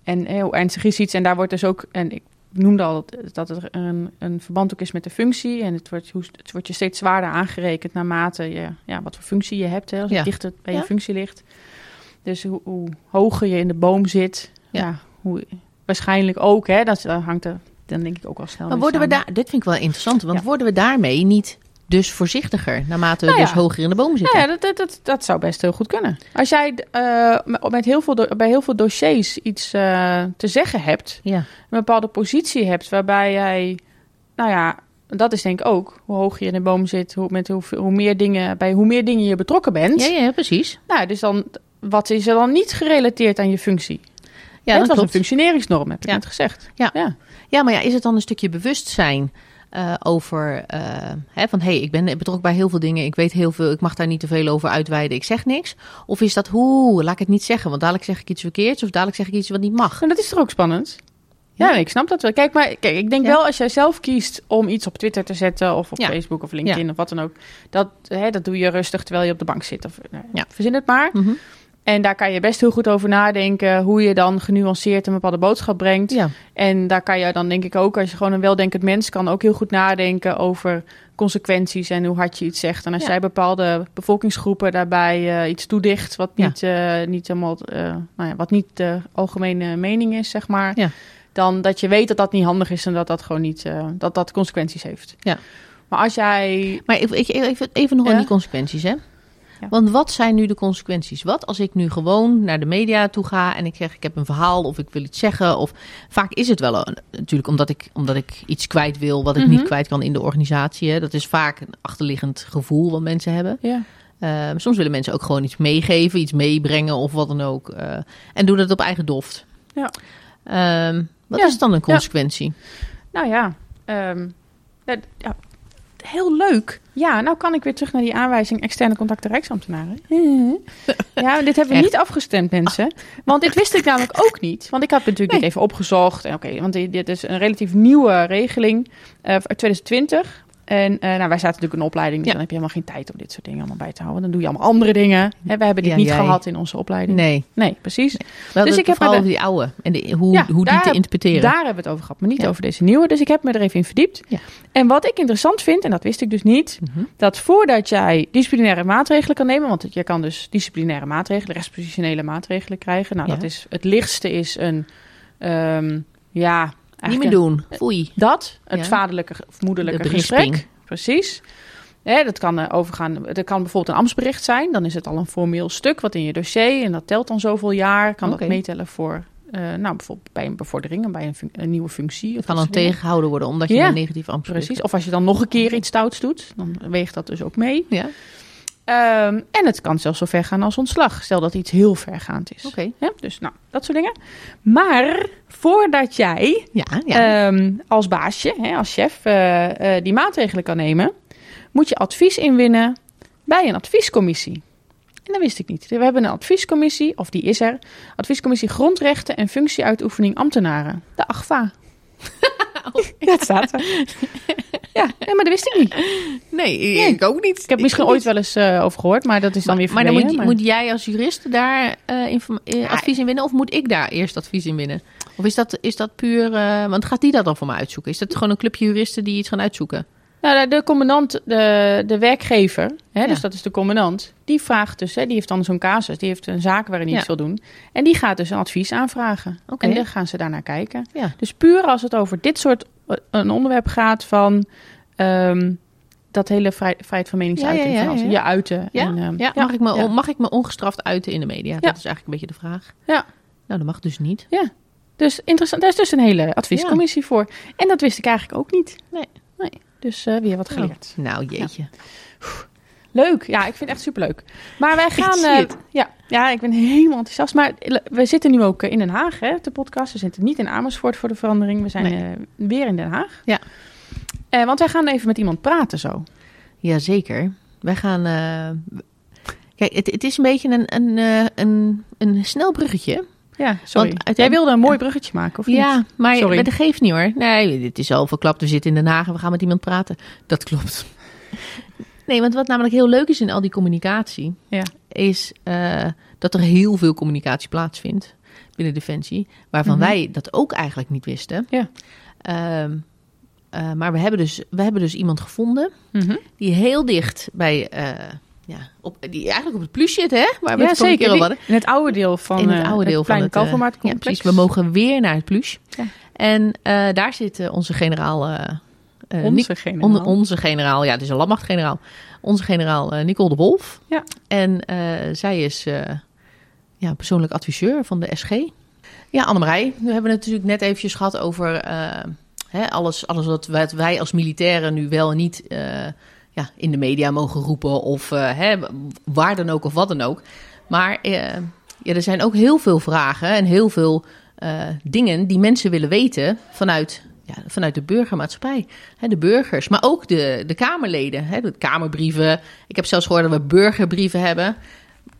en eh, hoe ernstig is iets? En daar wordt dus ook, en ik noemde al dat, dat er een, een verband ook is met de functie. En het wordt, hoe, het wordt je steeds zwaarder aangerekend naarmate je, ja, wat voor functie je hebt, hè, als Ja. het dichter bij Ja. je functie ligt. Dus hoe, hoe hoger je in de boom zit, Ja. ja. hoe, waarschijnlijk ook, hè, dat, hangt er, dan denk ik ook al snel Maar worden we daar, dit vind ik wel interessant, want Ja. worden we daarmee niet dus voorzichtiger naarmate we Nou ja. dus hoger in de boom zitten? Ja, ja dat, dat, dat, dat zou best heel goed kunnen. Als jij eh, met- heel veel bij heel veel dossiers iets eh, te zeggen hebt, Ja. een bepaalde positie hebt waarbij jij, nou ja, dat is denk ik ook hoe hoog je in de boom zit, hoe, met hoe, hoe meer dingen, bij hoe meer dingen je betrokken bent. Ja, ja, precies. Nou, dus dan, wat is er dan niet gerelateerd aan je functie? Ja, dat was klopt. een functioneringsnorm, heb ik Ja. net gezegd. Ja. ja. Ja, maar ja, is het dan een stukje bewustzijn eh, over eh, hè, van hé, hey, ik ben betrokken bij heel veel dingen, ik weet heel veel, ik mag daar niet te veel over uitweiden, ik zeg niks? Of is dat hoe, laat ik het niet zeggen, want dadelijk zeg ik iets verkeerds of dadelijk zeg ik iets wat niet mag? En dat is toch ook spannend? Ja, Ja. nee, ik snap dat wel. Kijk, maar kijk, ik denk Ja. wel als jij zelf kiest om iets op Twitter te zetten of op Ja. Facebook of LinkedIn of wat dan ook, dat, hè, dat doe je rustig terwijl je op de bank zit. Of, nou, Ja. Verzin het maar. Mhm. En daar kan je best heel goed over nadenken hoe je dan genuanceerd een bepaalde boodschap brengt. Ja, En daar kan je dan denk ik ook, als je gewoon een weldenkend mens kan, ook heel goed nadenken over consequenties en hoe hard je iets zegt. En als Ja. jij bepaalde bevolkingsgroepen daarbij eh, iets toedicht wat Ja. niet, eh, niet helemaal, eh, nou ja, wat niet de algemene mening is, zeg maar. Ja. Dan dat je weet dat dat niet handig is en dat dat gewoon niet, dat dat consequenties heeft. Ja. Maar als jij, maar even, even nog aan die consequenties, hè? Ja. Want wat zijn nu de consequenties? Wat als ik nu gewoon naar de media toe ga en ik zeg ik heb een verhaal of ik wil iets zeggen? Of vaak is het wel een- natuurlijk omdat ik, omdat ik iets kwijt wil wat ik Mhm. niet kwijt kan in de organisatie. Hè? Dat is vaak een achterliggend gevoel wat mensen hebben. ja, Ehm, soms willen mensen ook gewoon iets meegeven, iets meebrengen of wat dan ook. eh, en doen dat op eigen doft. Ja. Ehm, wat Ja. is dan een consequentie? nou ja, ehm, ja, heel leuk. Ja, nou kan ik weer terug naar die aanwijzing externe contacten Rijksambtenaren. Ja, dit hebben we niet afgestemd, mensen. Want dit wist ik namelijk ook niet. Want ik had natuurlijk Nee. dit even opgezocht. En Oké, want dit dit is een relatief nieuwe regeling eh, uit 2020. En eh, nou, wij zaten natuurlijk in een opleiding, dus Ja. dan heb je helemaal geen tijd om dit soort dingen allemaal bij te houden. Dan doe je allemaal andere dingen. We hebben dit Ja, niet jij. gehad in onze opleiding. Nee. Nee, precies. Wel Dus ik heb vooral die oude. En de, hoe, Ja, hoe die daar- te interpreteren. Daar hebben we het over gehad, maar niet over deze nieuwe. Dus ik heb me er even in verdiept. En wat ik interessant vind, en dat wist ik dus niet, Mhm. dat voordat jij disciplinaire maatregelen kan nemen, want je kan dus disciplinaire maatregelen, rechtspositionele maatregelen krijgen. Nou, dat is het lichtste is een, ehm, ja, Niet meer doen. Foei. dat, het Ja. vaderlijke of moederlijke gesprek. Precies. Dat kan eh, overgaan. Dat kan bijvoorbeeld een ambtsbericht zijn. Dan is het al een formeel stuk wat in je dossier en dat telt dan zoveel jaar. Kan dat meetellen voor, eh, nou bijvoorbeeld bij een bevordering en bij een, nieuwe functie. Het kan dan dingen. tegengehouden worden omdat je Ja. een negatief ambtsbericht Precies. Of als je dan nog een keer iets stouts doet, dan weegt dat dus ook mee. Ja, Ehm, en het kan zelfs zo ver gaan als ontslag. Stel dat iets heel vergaand is. oké. Ja, dus nou, dat soort dingen. Maar voordat jij Ja, ja. Ehm, als baasje, hè, als chef, eh, eh, die maatregelen kan nemen, moet je advies inwinnen bij een adviescommissie. En dat wist ik niet. We hebben een adviescommissie, of die is er, adviescommissie Grondrechten en Functieuitoefening Ambtenaren, de AGVA. Ja, het staat er. Ja, nee, maar dat wist ik niet. nee, Nee. ik ook niet. Ik heb misschien ooit wel eens eh, over gehoord, maar dat is dan weer Maar dan moet, moet jij als jurist daar eh, eh, advies in winnen? Of moet ik daar eerst advies in winnen? Of is dat, is dat puur... want gaat die dat dan voor me uitzoeken? Is dat gewoon een clubje juristen die iets gaan uitzoeken? Nou, de, commandant, de, de werkgever, hè, Ja. dus dat is de commandant, die vraagt dus, hè, die heeft dan zo'n casus, die heeft een zaak waarin hij Ja. iets wil doen. En die gaat dus een advies aanvragen. En dan gaan ze daarnaar kijken. Ja. Dus puur als het over dit soort eh, een onderwerp gaat van ehm, dat hele vrij, vrijheid van meningsuiting, Ja, ja, ja, van ja. je uiten. Ja? En, ehm, ja, mag, ik me, ja. mag ik me ongestraft uiten in de media? Dat is eigenlijk een beetje de vraag. Ja. Nou, dat mag dus niet. Dus interessant, daar is dus een hele adviescommissie voor. En dat wist ik eigenlijk ook niet. Nee. nee. Dus eh, weer wat geleerd. Nou, jeetje. Leuk, ja, ik vind het echt superleuk. Maar wij gaan. eh, ja, ja, ik ben helemaal enthousiast. Maar we zitten nu ook eh, in Den Haag, hè, de podcast. We zitten niet in Amersfoort voor de verandering. We zijn Nee. eh, weer in Den Haag. Ja. Eh, want wij gaan even met iemand praten zo. Jazeker. Wij gaan... eh, Kijk, het, het is een beetje een, een, eh, een, een snel bruggetje. Ja, sorry. uiteindelijk- Jij wilde een mooi bruggetje maken, of Ja, niet? maar Sorry. maar dat geeft niet hoor. Nee, dit is al verklapt. We zitten in Den Haag en we gaan met iemand praten. Dat klopt. Nee, want wat namelijk heel leuk is in al die communicatie... Ja. is eh, dat er heel veel communicatie plaatsvindt binnen Defensie... waarvan Mhm. wij dat ook eigenlijk niet wisten. Ja. Ehm, eh, maar we hebben, dus, we hebben dus iemand gevonden... Mhm. die heel dicht bij... ja, op, die eigenlijk op het plus zit, hè? Waar we Ja, het keer zeker. al Die- hadden in het oude deel van in het eh, oude deel van kleine het eh. Ja, precies. We mogen weer naar het plus. Ja. En eh, daar zit onze generaal. Onze generaal. on- onze generaal, ja, het is een landmachtgeneraal. Onze generaal eh, Nicole de Wolf. Ja. En zij is ja, persoonlijk adviseur van de SG. Ja, Annemarij, we hebben het natuurlijk net eventjes gehad over hè, alles, alles wat wij, als militairen nu wel en niet ja, in de media mogen roepen. Of eh, hè, waar dan ook of wat dan ook. Maar eh, ja, er zijn ook heel veel vragen en heel veel eh, dingen die mensen willen weten vanuit, ja, vanuit de burgermaatschappij. Hè, de burgers, maar ook de, de Kamerleden, hè, de Kamerbrieven. Ik heb zelfs gehoord dat we burgerbrieven hebben.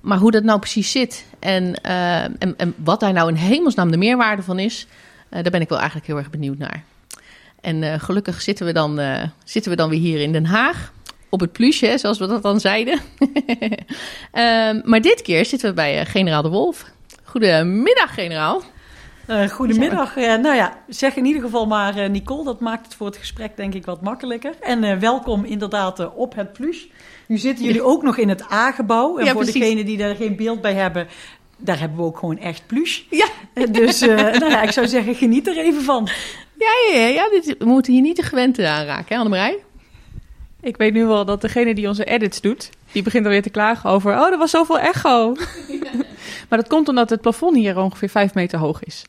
Maar hoe dat nou precies zit en, en, en wat daar nou in hemelsnaam de meerwaarde van is, daar ben ik wel eigenlijk heel erg benieuwd naar. En gelukkig zitten we, dan, zitten we dan weer hier in Den Haag. Op het plusje, zoals we dat dan zeiden. Ehm, maar dit keer zitten we bij eh, generaal De Wolf. Goedemiddag, generaal. Eh, goedemiddag. Eh, nou ja, zeg in ieder geval maar Nicole. Dat maakt het voor het gesprek denk ik wat makkelijker. En welkom inderdaad op het Plus. Nu zitten jullie ook nog in het A-gebouw. En Ja, voor precies. degenen die daar geen beeld bij hebben... daar hebben we ook gewoon echt Plus. Ja. Dus nou ja, ik zou zeggen, geniet er even van. Ja, ja, ja, ja dit, we moeten hier niet de gewente aanraken, hè, Annemarij? Ik weet nu wel dat degene die onze edits doet, die begint alweer te klagen over, oh, er was zoveel echo. maar dat komt omdat het plafond hier ongeveer vijf meter hoog is.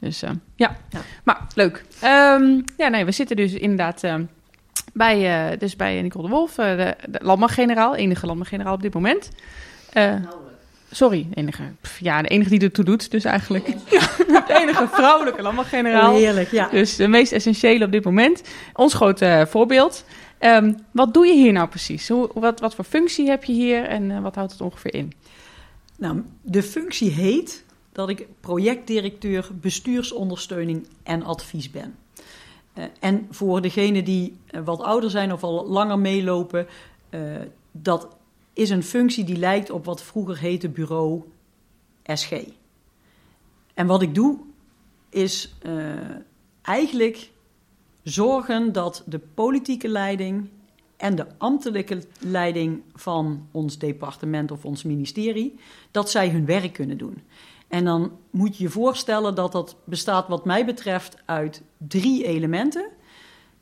Dus eh, ja. Ja. maar leuk. Ehm, ja, nee, we zitten dus inderdaad ehm, bij, eh, dus bij Nicole de Wolf, eh, de, de landmachtgeneraal, enige landmachtgeneraal op dit moment. Eh, Sorry, enige. ja, de enige die ertoe doet, dus eigenlijk. de enige vrouwelijke landmachtgeneraal. Heerlijk, ja. Dus de meest essentiële op dit moment. Ons grote eh, voorbeeld. Ehm, wat doe je hier nou precies? Hoe, wat, wat voor functie heb je hier en eh, wat houdt het ongeveer in? Nou, de functie heet dat ik projectdirecteur bestuursondersteuning en advies ben. Uh, en voor degenen die wat ouder zijn of al langer meelopen, dat is een functie die lijkt op wat vroeger heette bureau SG. En wat ik doe is eigenlijk zorgen dat de politieke leiding en de ambtelijke leiding van ons departement of ons ministerie, dat zij hun werk kunnen doen. En dan moet je je voorstellen dat dat bestaat wat mij betreft uit drie elementen.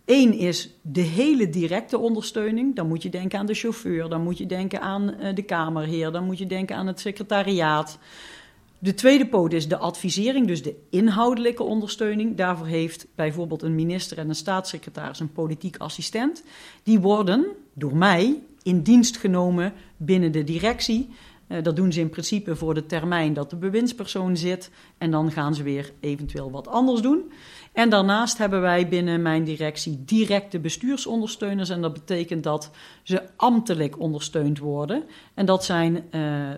Eén is de hele directe ondersteuning. Dan moet je denken aan de chauffeur, dan moet je denken aan uh, de kamerheer, dan moet je denken aan het secretariaat. De tweede poot is de advisering, dus de inhoudelijke ondersteuning. Daarvoor heeft bijvoorbeeld een minister en een staatssecretaris een politiek assistent. Die worden door mij in dienst genomen binnen de directie. Uh, dat doen ze in principe voor de termijn dat de bewindspersoon zit. En dan gaan ze weer eventueel wat anders doen. En daarnaast hebben wij binnen mijn directie directe bestuursondersteuners. En dat betekent dat ze ambtelijk ondersteund worden. En dat zijn uh,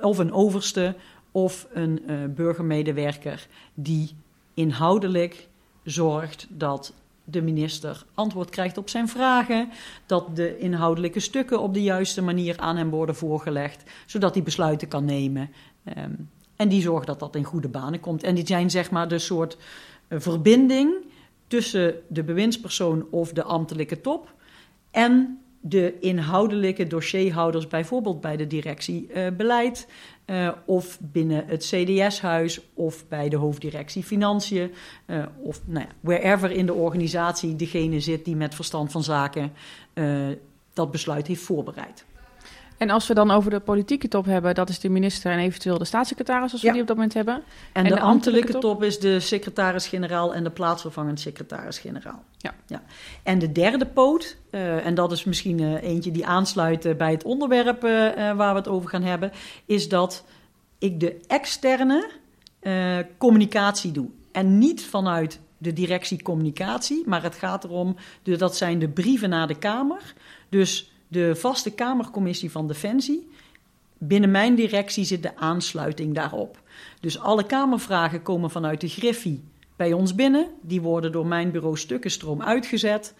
of een overste of een uh, burgermedewerker die inhoudelijk zorgt dat de minister antwoord krijgt op zijn vragen, dat de inhoudelijke stukken op de juiste manier aan hem worden voorgelegd, zodat hij besluiten kan nemen. Um, en die zorgt dat dat in goede banen komt. En die zijn zeg maar de soort verbinding tussen de bewindspersoon of de ambtelijke top en de inhoudelijke dossierhouders, bijvoorbeeld bij de directie uh, beleid uh, of binnen het CDS-huis of bij de hoofddirectie Financiën uh, of nou ja, wherever in de organisatie degene zit die met verstand van zaken dat besluit heeft voorbereid. En als we dan over de politieke top hebben, dat is de minister en eventueel de staatssecretaris, als we die op dat moment hebben. En, en de, de, ambtelijke, top? top? is de secretaris-generaal en de plaatsvervangend secretaris-generaal. Ja. ja. En de derde poot, uh, en dat is misschien uh, eentje die aansluit uh, bij het onderwerp waar we het over gaan hebben, is dat ik de externe communicatie doe. En niet vanuit de directie communicatie, maar het gaat erom, dat zijn de brieven naar de Kamer. Dus de vaste Kamercommissie van Defensie. Binnen mijn directie zit de aansluiting daarop. Dus alle Kamervragen komen vanuit de Griffie bij ons binnen. Die worden door mijn bureau Stukkenstroom uitgezet.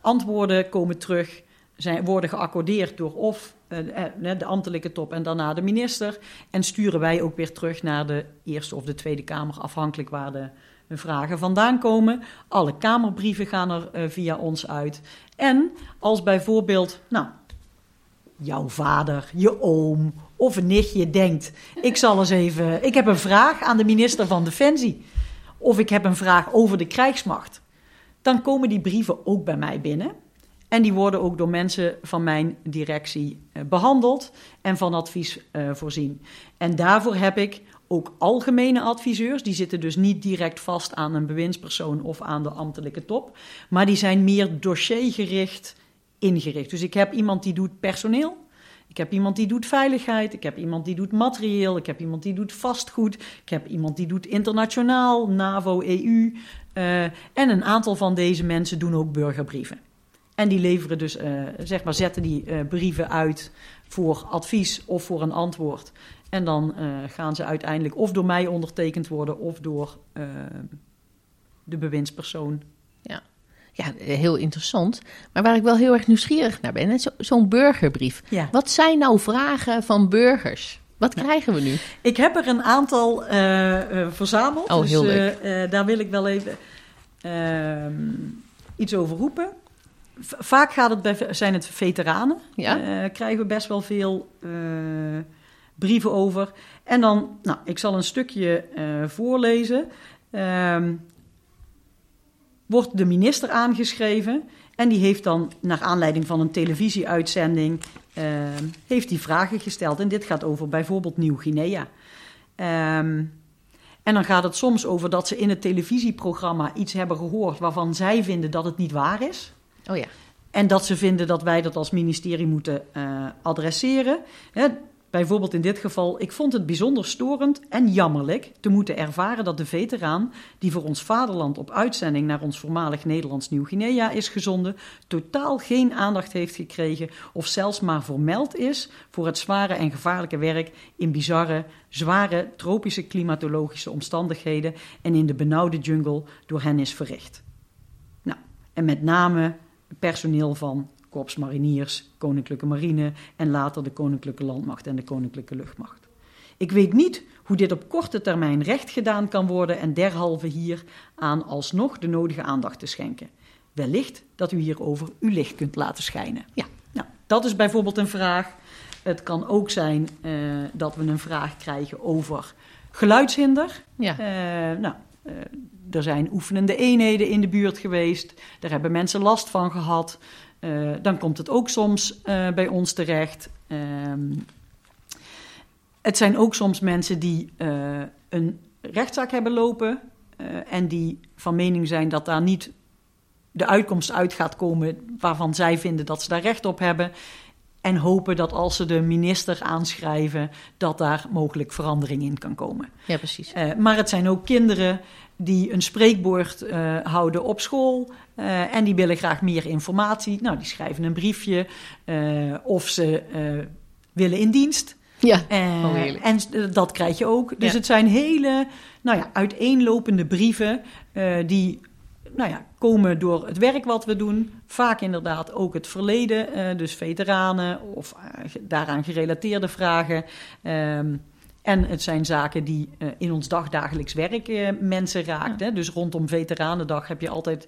Antwoorden komen terug, zijn, worden geaccordeerd door of uh, de ambtelijke top en daarna de minister. En sturen wij ook weer terug naar de Eerste of de Tweede Kamer, afhankelijk waar de vragen vandaan komen. Alle Kamerbrieven gaan er via ons uit. En als bijvoorbeeld, nou, jouw vader, je oom of een nichtje denkt: ik zal eens even, ik heb een vraag aan de minister van Defensie, of ik heb een vraag over de krijgsmacht, dan komen die brieven ook bij mij binnen. En die worden ook door mensen van mijn directie uh, behandeld en van advies uh, voorzien. En daarvoor heb ik ook algemene adviseurs. Die zitten dus niet direct vast aan een bewindspersoon of aan de ambtelijke top. Maar die zijn meer dossiergericht ingericht. Dus ik heb iemand die doet personeel. Ik heb iemand die doet veiligheid. Ik heb iemand die doet materieel. Ik heb iemand die doet vastgoed. Ik heb iemand die doet internationaal, NAVO, EU. Uh, en een aantal van deze mensen doen ook burgerbrieven. En die leveren dus, uh, zeg maar, zetten die uh, brieven uit voor advies of voor een antwoord. En dan gaan ze uiteindelijk of door mij ondertekend worden of door de bewindspersoon. Ja. Ja, heel interessant. Maar waar ik wel heel erg nieuwsgierig naar ben, zo'n zo burgerbrief. Ja. Wat zijn nou vragen van burgers? Wat krijgen we nu? Ik heb er een aantal uh, verzameld. Oh, heel dus, leuk. daar wil ik wel even ehm, iets over roepen. Vaak gaat het bij, zijn het veteranen. Ja? krijgen we best wel veel brieven over. En dan, nou, ik zal een stukje voorlezen. Um, wordt de minister aangeschreven en die heeft dan, naar aanleiding van een televisieuitzending, uh, heeft die vragen gesteld. En dit gaat over bijvoorbeeld Nieuw-Guinea. Um, en dan gaat het soms over dat ze in het televisieprogramma iets hebben gehoord waarvan zij vinden dat het niet waar is. Oh ja. En dat ze vinden dat wij dat als ministerie moeten uh, adresseren. Hè, Bijvoorbeeld in dit geval, ik vond het bijzonder storend en jammerlijk te moeten ervaren dat de veteraan die voor ons vaderland op uitzending naar ons voormalig Nederlands Nieuw-Guinea is gezonden, totaal geen aandacht heeft gekregen of zelfs maar vermeld is voor het zware en gevaarlijke werk in bizarre, zware tropische klimatologische omstandigheden en in de benauwde jungle door hen is verricht. Nou, en met name personeel van Korps Mariniers, Koninklijke Marine en later de Koninklijke Landmacht en de Koninklijke Luchtmacht. Ik weet niet hoe dit op korte termijn recht gedaan kan worden en derhalve hier aan alsnog de nodige aandacht te schenken. Wellicht dat u hierover uw licht kunt laten schijnen. Ja. Nou, dat is bijvoorbeeld een vraag. Het kan ook zijn uh, dat we een vraag krijgen over geluidshinder. Ja. Uh, nou, uh, er zijn oefenende eenheden in de buurt geweest. Daar hebben mensen last van gehad. Uh, dan komt het ook soms uh, bij ons terecht. Um, het zijn ook soms mensen die uh, een rechtszaak hebben lopen en die van mening zijn dat daar niet de uitkomst uit gaat komen waarvan zij vinden dat ze daar recht op hebben. En hopen dat als ze de minister aanschrijven, dat daar mogelijk verandering in kan komen. Ja, precies. maar het zijn ook kinderen die een spreekwoord uh, houden op school uh, en die willen graag meer informatie. Nou, die schrijven een briefje uh, of ze willen in dienst. Ja, oh, en dat krijg je ook. Dus ja. het zijn hele nou ja, uiteenlopende brieven die nou ja, komen door het werk wat we doen. Vaak inderdaad ook het verleden, dus veteranen of daaraan gerelateerde vragen. Um, en het zijn zaken die uh, in ons dagdagelijks werk uh, mensen raakt. Ja. Hè? Dus rondom Veteranendag heb je altijd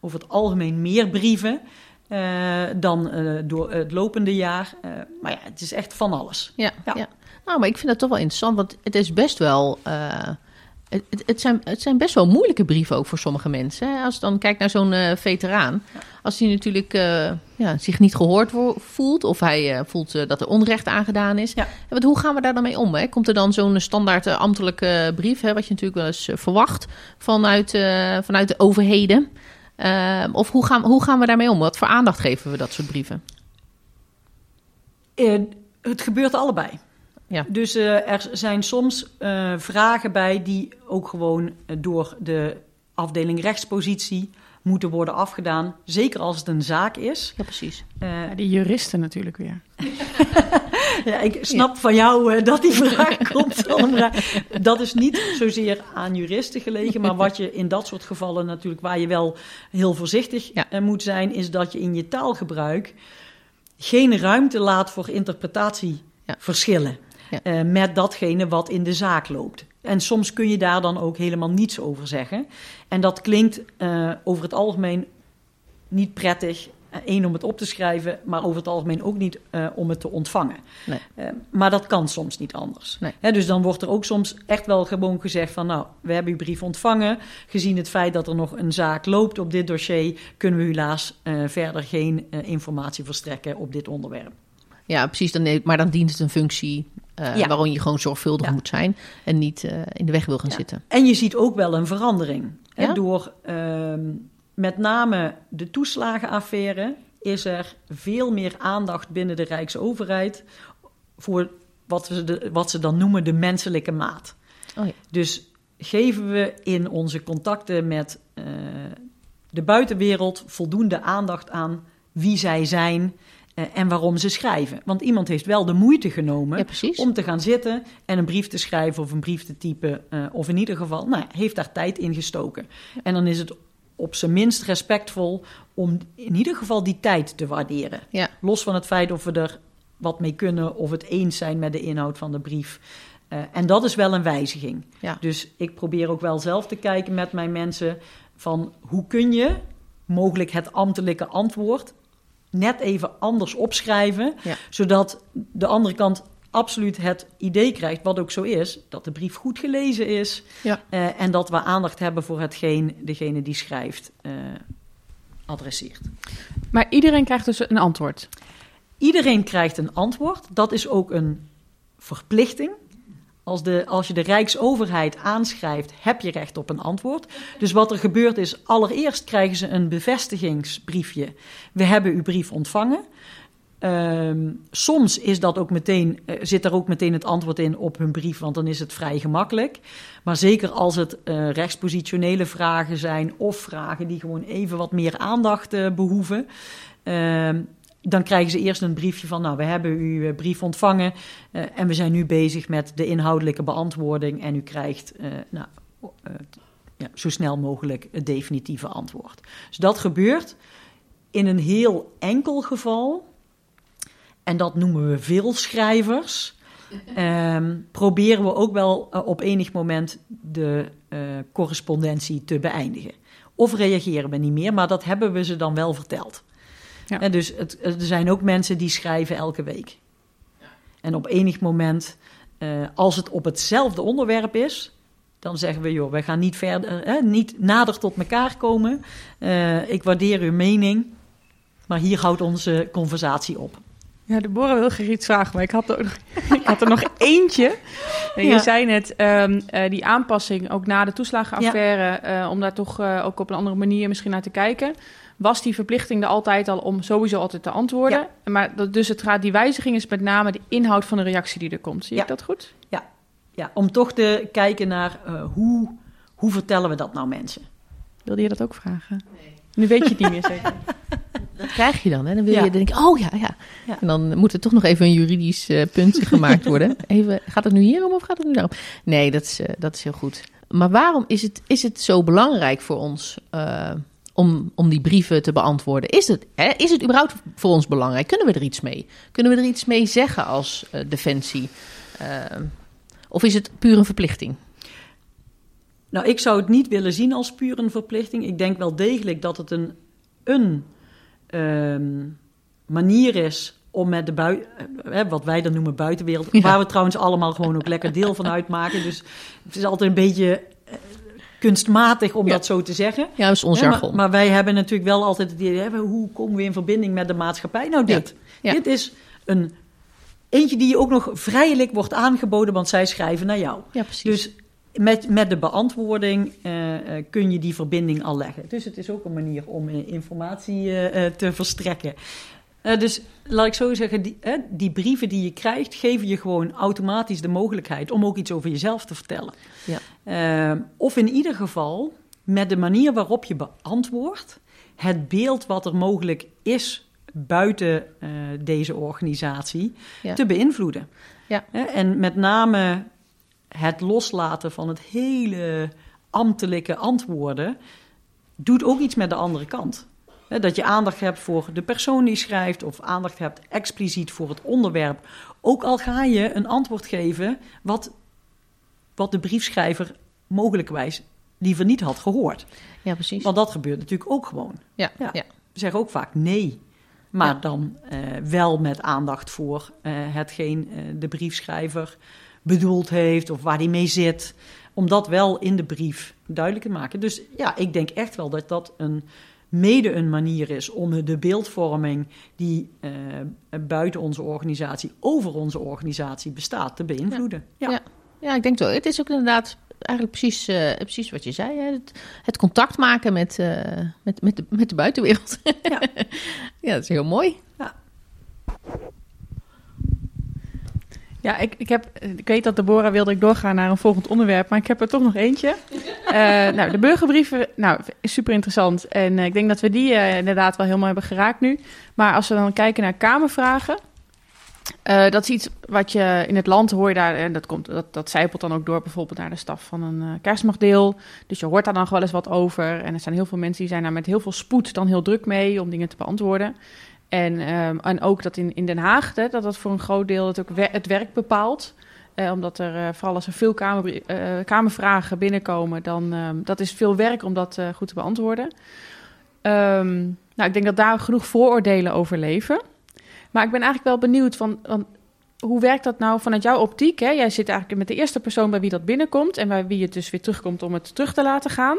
over het algemeen meer brieven uh, dan door het lopende jaar. maar ja, het is echt van alles. Ja, ja. ja, Nou, maar ik vind dat toch wel interessant, want het is best wel. Het, het, zijn, het zijn best wel moeilijke brieven ook voor sommige mensen. Als je dan kijkt naar zo'n uh, veteraan. Als hij natuurlijk uh, ja, zich niet gehoord voelt. Of hij uh, voelt dat er onrecht aangedaan is. Ja. Want hoe gaan we daar dan mee om? Hè? Komt er dan zo'n standaard ambtelijke brief. Hè, wat je natuurlijk wel eens verwacht vanuit, vanuit de overheden. Ehm, of hoe gaan, hoe gaan we daarmee om? Wat voor aandacht geven we dat soort brieven? het gebeurt allebei. Ja. Dus uh, er zijn soms uh, vragen bij die ook gewoon door de afdeling rechtspositie moeten worden afgedaan. Zeker als het een zaak is. Ja, precies. Uh, ja, die juristen natuurlijk weer. ja, ik snap ja. van jou dat die vraag komt. dat is niet zozeer aan juristen gelegen. Maar wat je in dat soort gevallen natuurlijk, waar je wel heel voorzichtig ja. moet zijn, is dat je in je taalgebruik geen ruimte laat voor interpretatieverschillen. Ja. Uh, met datgene wat in de zaak loopt. En soms kun je daar dan ook helemaal niets over zeggen. En dat klinkt uh, over het algemeen niet prettig. Eén, om het op te schrijven, maar over het algemeen ook niet uh, om het te ontvangen. Nee. maar dat kan soms niet anders. Nee. He, dus dan wordt er ook soms echt wel gewoon gezegd van... nou, we hebben uw brief ontvangen. Gezien het feit dat er nog een zaak loopt op dit dossier... kunnen we helaas verder geen informatie verstrekken op dit onderwerp. Ja, precies. Dan, maar dan dient het een functie uh, ja. waarom je gewoon zorgvuldig ja. moet zijn en niet uh, in de weg wil gaan ja. zitten. En je ziet ook wel een verandering. Hè, door uh, met name de toeslagenaffaire is er veel meer aandacht binnen de Rijksoverheid voor wat, we de, wat ze dan noemen de menselijke maat. Oh dus geven we in onze contacten met uh, de buitenwereld voldoende aandacht aan wie zij zijn, en waarom ze schrijven. Want iemand heeft wel de moeite genomen ja, om te gaan zitten en een brief te schrijven of een brief te typen. Uh, of in ieder geval, nou, heeft daar tijd in gestoken. En dan is het op zijn minst respectvol om in ieder geval die tijd te waarderen. Ja. Los van het feit of we er wat mee kunnen of het eens zijn met de inhoud van de brief. Uh, en dat is wel een wijziging. Ja. Dus ik probeer ook wel zelf te kijken met mijn mensen van hoe kun je mogelijk het ambtelijke antwoord net even anders opschrijven, ja. zodat de andere kant absoluut het idee krijgt, wat ook zo is, dat de brief goed gelezen is ja. uh, en dat we aandacht hebben voor hetgeen degene die schrijft uh, adresseert. Maar iedereen krijgt dus een antwoord? Iedereen krijgt een antwoord. Dat is ook een verplichting. Als, de, als je de Rijksoverheid aanschrijft, heb je recht op een antwoord. Dus wat er gebeurt is, allereerst krijgen ze een bevestigingsbriefje. We hebben uw brief ontvangen. Ehm, soms is dat ook meteen, eh, zit er ook meteen het antwoord in op hun brief, want dan is het vrij gemakkelijk. Maar zeker als het eh, rechtspositionele vragen zijn of vragen die gewoon even wat meer aandacht eh, behoeven, ehm, dan krijgen ze eerst een briefje van, nou, we hebben uw eh, brief ontvangen eh, en we zijn nu bezig met de inhoudelijke beantwoording en u krijgt eh, nou, ja, zo snel mogelijk het definitieve antwoord. Dus dat gebeurt in een heel enkel geval, en dat noemen we veelschrijvers. Ehm proberen we ook wel op enig moment de correspondentie te beëindigen. Of reageren we niet meer, maar dat hebben we ze dan wel verteld. Ja. En dus het, er zijn ook mensen die schrijven elke week. En op enig moment, eh, als het op hetzelfde onderwerp is, dan zeggen we, joh, wij gaan niet verder, eh, niet nader tot elkaar komen. Eh, ik waardeer uw mening, maar hier houdt onze conversatie op. Ja, Deborah wil graag iets vragen, maar ik had er, ook nog- ik had er nog eentje. En Je Ja. zei net, ehm, eh, die aanpassing, ook na de toeslagenaffaire, eh, om daar toch eh, ook op een andere manier misschien naar te kijken. Was die verplichting er altijd al om sowieso altijd te antwoorden? Maar dat, dus het gaat, die wijziging is met name de inhoud van de reactie die er komt. Zie Ja. ik dat goed? Ja, om toch te kijken naar eh, hoe, hoe vertellen we dat nou mensen? Wilde je dat ook vragen? Nu weet je het niet meer zeker. Dat krijg je dan. Hè? Dan wil Ja. je denken, oh ja, ja, Ja. En dan moet er toch nog even een juridisch eh, punt gemaakt worden. Even, gaat het nu hierom of gaat het nu daarom? Nee, dat is, eh, dat is heel goed. Maar waarom is het, is het zo belangrijk voor ons eh, om, om die brieven te beantwoorden? Is het, hè, is het überhaupt voor ons belangrijk? Kunnen we er iets mee? Kunnen we er iets mee zeggen als eh, defensie? Eh, of is het puur een verplichting? Nou, ik zou het niet willen zien als puur een verplichting. Ik denk wel degelijk dat het een, een ehm, manier is om met de bui eh, wat wij dan noemen buitenwereld, Ja. waar we trouwens allemaal gewoon ook lekker deel van uitmaken. Dus het is altijd een beetje kunstmatig om Ja. dat zo te zeggen. Ja, dat is ons maar, jargon. maar wij hebben natuurlijk wel altijd het idee, hoe komen we in verbinding met de maatschappij? Nou, dit. Ja. Dit is een eentje die je ook nog vrijelijk wordt aangeboden, want zij schrijven naar jou. ja, precies. Dus met, met de beantwoording eh, eh, kun je die verbinding al leggen. Dus het is ook een manier om eh, informatie te verstrekken. Dus laat ik zo zeggen, die, eh, die brieven die je krijgt, geven je gewoon automatisch de mogelijkheid om ook iets over jezelf te vertellen. Ja. Eh, of in ieder geval met de manier waarop je beantwoordt, het beeld wat er mogelijk is buiten eh, deze organisatie Ja. te beïnvloeden. Ja. En met name het loslaten van het hele ambtelijke antwoorden doet ook iets met de andere kant. Dat je aandacht hebt voor de persoon die schrijft of aandacht hebt expliciet voor het onderwerp. Ook al ga je een antwoord geven wat, wat de briefschrijver mogelijkwijs liever niet had gehoord. ja, precies. Want dat gebeurt natuurlijk ook gewoon. ja, ja. ja. We zeggen ook vaak nee. Maar Ja. dan eh, wel met aandacht voor eh, hetgeen eh, de briefschrijver bedoeld heeft of waar hij mee zit. Om dat wel in de brief duidelijk te maken. Dus ja, ik denk echt wel dat dat een, mede een manier is om de beeldvorming die buiten onze organisatie, over onze organisatie bestaat, te beïnvloeden. Ja. Ja. Ja, ik denk zo. Het is ook inderdaad eigenlijk precies, eh, precies wat je zei. Hè? Het, het contact maken met, eh, met, met, de, met de buitenwereld. Ja. ja, dat is heel mooi. Ja, ik, ik, heb, ik weet dat Deborah wilde ik doorgaan naar een volgend onderwerp, maar ik heb er toch nog eentje. Eh, nou, de burgerbrieven, nou, is super interessant. En ik denk dat we die inderdaad wel helemaal hebben geraakt nu. Maar als we dan kijken naar Kamervragen, eh, dat is iets wat je in het land hoor daar, en dat, komt, dat, dat zijpelt dan ook door bijvoorbeeld naar de staf van een kerstmagdeel. Dus je hoort daar dan wel eens wat over. En er zijn heel veel mensen die zijn daar met heel veel spoed dan heel druk mee om dingen te beantwoorden. En, ehm, en ook dat in, in Den Haag, hè, dat dat voor een groot deel het, het werk bepaalt. Eh, omdat er, vooral als er veel kamer, kamervragen binnenkomen, dan ehm, dat is veel werk om dat goed te beantwoorden. Ehm, nou, ik denk dat daar genoeg vooroordelen over leven. Maar ik ben eigenlijk wel benieuwd van, hoe werkt dat nou vanuit jouw optiek? Hè? Jij zit eigenlijk met de eerste persoon bij wie dat binnenkomt en bij wie het dus weer terugkomt om het terug te laten gaan.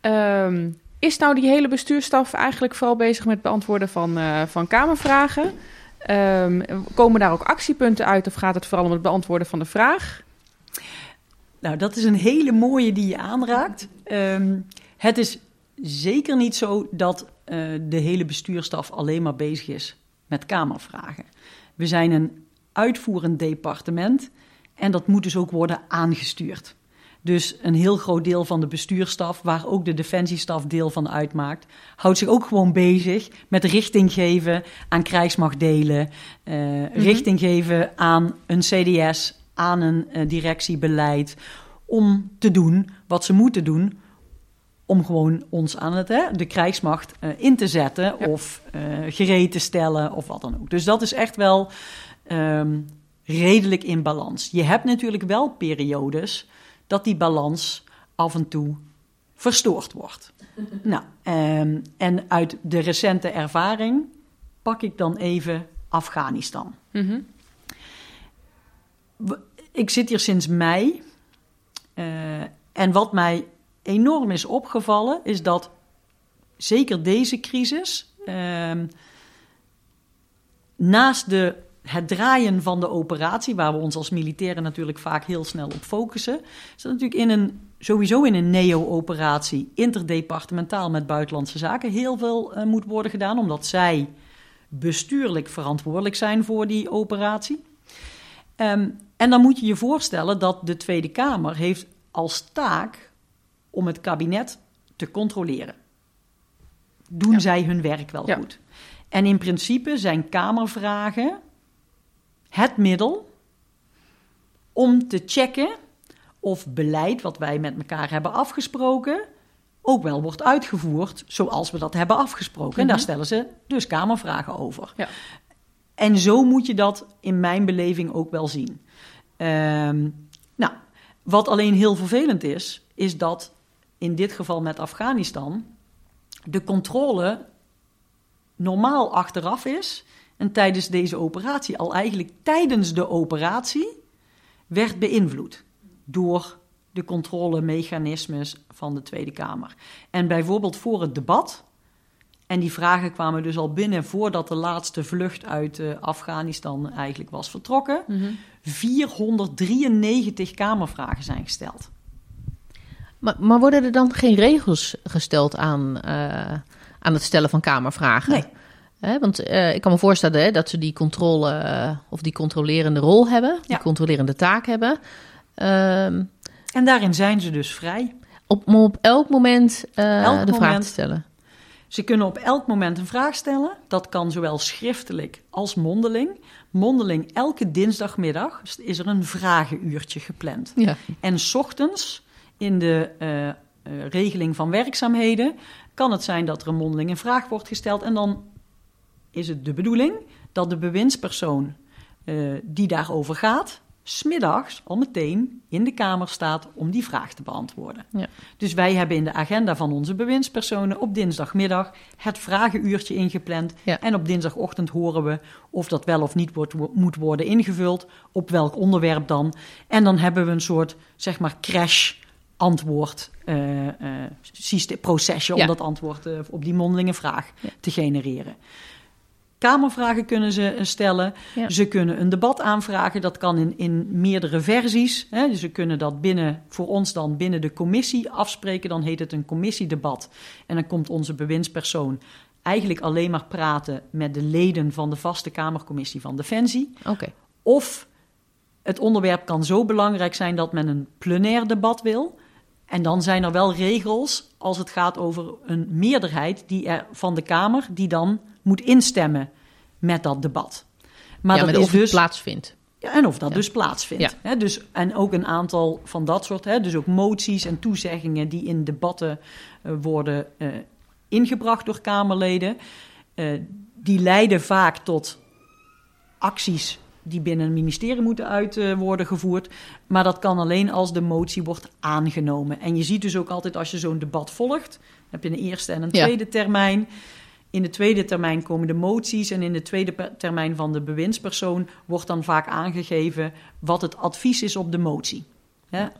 Ehm, is nou die hele bestuurstaf eigenlijk vooral bezig met beantwoorden van, eh, van Kamervragen? Ehm, komen daar ook actiepunten uit of gaat het vooral om het beantwoorden van de vraag? Nou, dat is een hele mooie die je aanraakt. Ehm, het is zeker niet zo dat eh, de hele bestuurstaf alleen maar bezig is met Kamervragen. We zijn een uitvoerend departement en dat moet dus ook worden aangestuurd. Dus een heel groot deel van de bestuurstaf, waar ook de defensiestaf deel van uitmaakt, houdt zich ook gewoon bezig met richting geven aan krijgsmachtdelen, uh, richting geven aan een CDS, aan een uh, directiebeleid, om te doen wat ze moeten doen om gewoon ons aan het, hè, de krijgsmacht uh, in te zetten of gereed te stellen of wat dan ook. Dus dat is echt wel um, redelijk in balans. Je hebt natuurlijk wel periodes dat die balans af en toe verstoord wordt. nou, um, en uit de recente ervaring pak ik dan even Afghanistan. Mm -hmm. Ik zit hier sinds mei. Uh, en wat mij enorm is opgevallen, is dat zeker deze crisis, uh, naast de het draaien van de operatie, waar we ons als militairen natuurlijk vaak heel snel op focussen, is dat natuurlijk in een, sowieso in een NEO-operatie, interdepartementaal met buitenlandse zaken, heel veel uh, moet worden gedaan, omdat zij bestuurlijk verantwoordelijk zijn voor die operatie. Um, en dan moet je je voorstellen dat de Tweede Kamer heeft als taak om het kabinet te controleren. Doen ja. zij hun werk wel ja. goed? En in principe zijn Kamervragen het middel om te checken of beleid wat wij met elkaar hebben afgesproken ook wel wordt uitgevoerd zoals we dat hebben afgesproken. En daar Mhm. stellen ze dus Kamervragen over. Ja. En zo moet je dat in mijn beleving ook wel zien. Ehm, nou, wat alleen heel vervelend is, is dat in dit geval met Afghanistan de controle normaal achteraf is en tijdens deze operatie, al eigenlijk tijdens de operatie, werd beïnvloed door de controlemechanismes van de Tweede Kamer. En bijvoorbeeld voor het debat, en die vragen kwamen dus al binnen voordat de laatste vlucht uit uh, Afghanistan eigenlijk was vertrokken, Mhm. 493 Kamervragen zijn gesteld. Maar, maar worden er dan geen regels gesteld aan, uh, aan het stellen van Kamervragen? Nee. Want uh, ik kan me voorstellen hè, dat ze die controle uh, of die controlerende rol hebben, die controlerende taak hebben. Ehm, En daarin zijn ze dus vrij. op, om op elk moment eh, Elk de vraag te stellen. Ze kunnen op elk moment een vraag stellen. Dat kan zowel schriftelijk als mondeling. Mondeling elke dinsdagmiddag is er een vragenuurtje gepland. Ja. En 's ochtends in de eh, eh, regeling van werkzaamheden kan het zijn dat er een mondeling een vraag wordt gesteld. En dan is het de bedoeling dat de bewindspersoon eh, die daarover gaat, smiddags al meteen in de Kamer staat om die vraag te beantwoorden. Ja. Dus wij hebben in de agenda van onze bewindspersonen op dinsdagmiddag het vragenuurtje ingepland. Ja. En op dinsdagochtend horen we of dat wel of niet wordt, moet worden ingevuld, op welk onderwerp dan. En dan hebben we een soort, zeg maar, crash antwoord eh, syste- procesje Ja. om dat antwoord eh, op die mondelinge vraag Ja. te genereren. Kamervragen kunnen ze stellen. Ja. Ze kunnen een debat aanvragen. Dat kan in, in meerdere versies. Hè. Dus ze kunnen dat binnen, voor ons dan binnen de commissie afspreken. Dan heet het een commissiedebat. En dan komt onze bewindspersoon eigenlijk alleen maar praten met de leden van de vaste Kamercommissie van Defensie. Oké. Of het onderwerp kan zo belangrijk zijn dat men een plenair debat wil. En dan zijn er wel regels als het gaat over een meerderheid die er, van de Kamer die dan moet instemmen met dat debat. Maar ja, dat is of het dus plaatsvindt. ja, en of dat Ja. dus plaatsvindt. Hè, dus, en ook een aantal van dat soort, hè, dus ook moties en toezeggingen die in debatten eh, worden eh, ingebracht door Kamerleden. eh, die leiden vaak tot acties die binnen een ministerie moeten uit eh, worden gevoerd. Maar dat kan alleen als de motie wordt aangenomen. En je ziet dus ook altijd als je zo'n debat volgt, heb je een eerste en een Ja. tweede termijn. In de tweede termijn komen de moties en in de tweede termijn van de bewindspersoon wordt dan vaak aangegeven wat het advies is op de motie.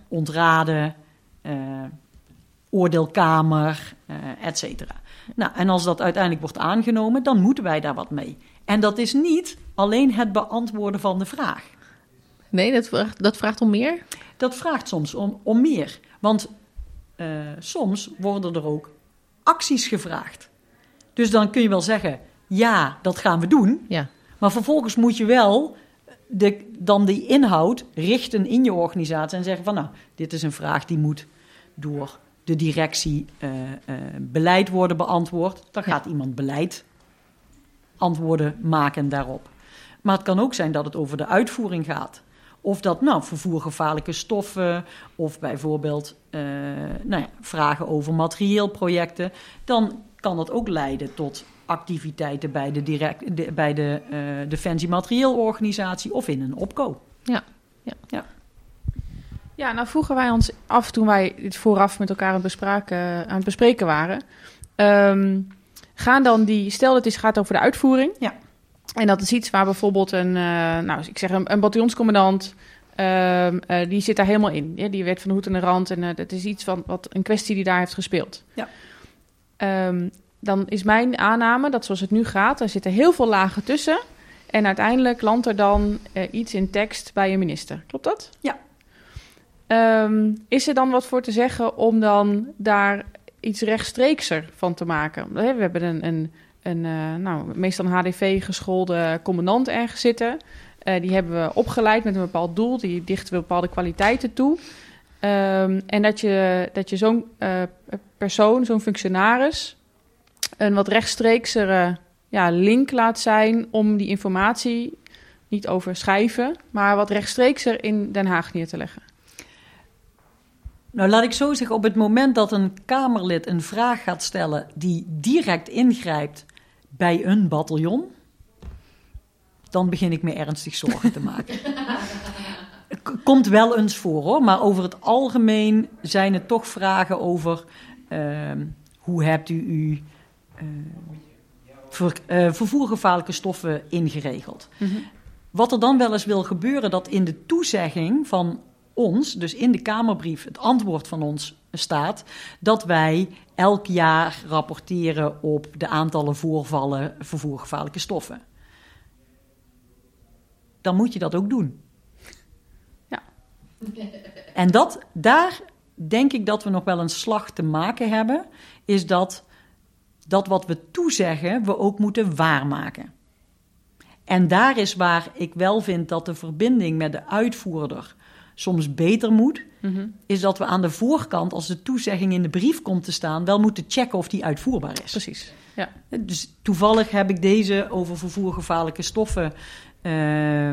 Ontraden, eh, oordeelkamer, eh et cetera. Nou, en als dat uiteindelijk wordt aangenomen, dan moeten wij daar wat mee. En dat is niet alleen het beantwoorden van de vraag. Nee, dat vraagt, dat vraagt om meer? Dat vraagt soms om, om meer. Want eh, soms worden er ook acties gevraagd. Dus dan kun je wel zeggen, ja, dat gaan we doen. Ja. Maar vervolgens moet je wel de, dan die inhoud richten in je organisatie en zeggen van nou, dit is een vraag die moet door de directie eh, eh, beleid worden beantwoord. Dan gaat iemand beleid antwoorden maken daarop. Maar het kan ook zijn dat het over de uitvoering gaat. Of dat nou, vervoergevaarlijke stoffen of bijvoorbeeld eh, nou ja, vragen over materieelprojecten. Dan kan dat ook leiden tot activiteiten bij de, direct, de, bij de uh, Defensie Materieelorganisatie of in een opkoop. Ja. ja. ja. Ja, nou vroegen wij ons af toen wij dit vooraf met elkaar aan het, aan het bespreken waren. Um, gaan dan die, stel dat het gaat over de uitvoering. Ja. En dat is iets waar bijvoorbeeld een, uh, nou, ik zeg een, een bataljonscommandant, uh, uh, die zit daar helemaal in. Ja, die werd van de hoed en de rand en dat is iets van wat een kwestie die daar heeft gespeeld. Ja. Um, dan is mijn aanname dat zoals het nu gaat, er zitten heel veel lagen tussen. En uiteindelijk landt er dan iets in tekst bij een minister. Klopt dat? Ja. Um, is er dan wat voor te zeggen om dan daar iets rechtstreekser van te maken? We hebben een, een, uh, nou, meestal een HDV-geschoolde commandant ergens zitten. Uh, die hebben we opgeleid met een bepaald doel. Die dichten we bepaalde kwaliteiten toe. Um, en dat je, dat je zo'n uh, persoon, zo'n functionaris, een wat rechtstreeksere ja, link laat zijn om die informatie niet over schrijven, maar wat rechtstreekser in Den Haag neer te leggen. Nou, laat ik zo zeggen, op het moment dat een Kamerlid een vraag gaat stellen die direct ingrijpt bij een bataljon, dan begin ik me ernstig zorgen te maken. Komt wel eens voor hoor, maar over het algemeen zijn het toch vragen over uh, hoe hebt u uw uh, ver, uh, vervoergevaarlijke stoffen ingeregeld. Mm -hmm. Wat er dan wel eens wil gebeuren, dat in de toezegging van ons, dus in de Kamerbrief, het antwoord van ons staat dat wij elk jaar rapporteren op de aantallen voorvallen vervoergevaarlijke stoffen. Dan moet je dat ook doen. Ja. En dat, daar denk ik dat we nog wel een slag te maken hebben, is dat dat wat we toezeggen, we ook moeten waarmaken. En daar is waar ik wel vind dat de verbinding met de uitvoerder soms beter moet, mm -hmm. is dat we aan de voorkant, als de toezegging in de brief komt te staan, wel moeten checken of die uitvoerbaar is. Precies. Ja. Dus toevallig heb ik deze over vervoergevaarlijke stoffen uh,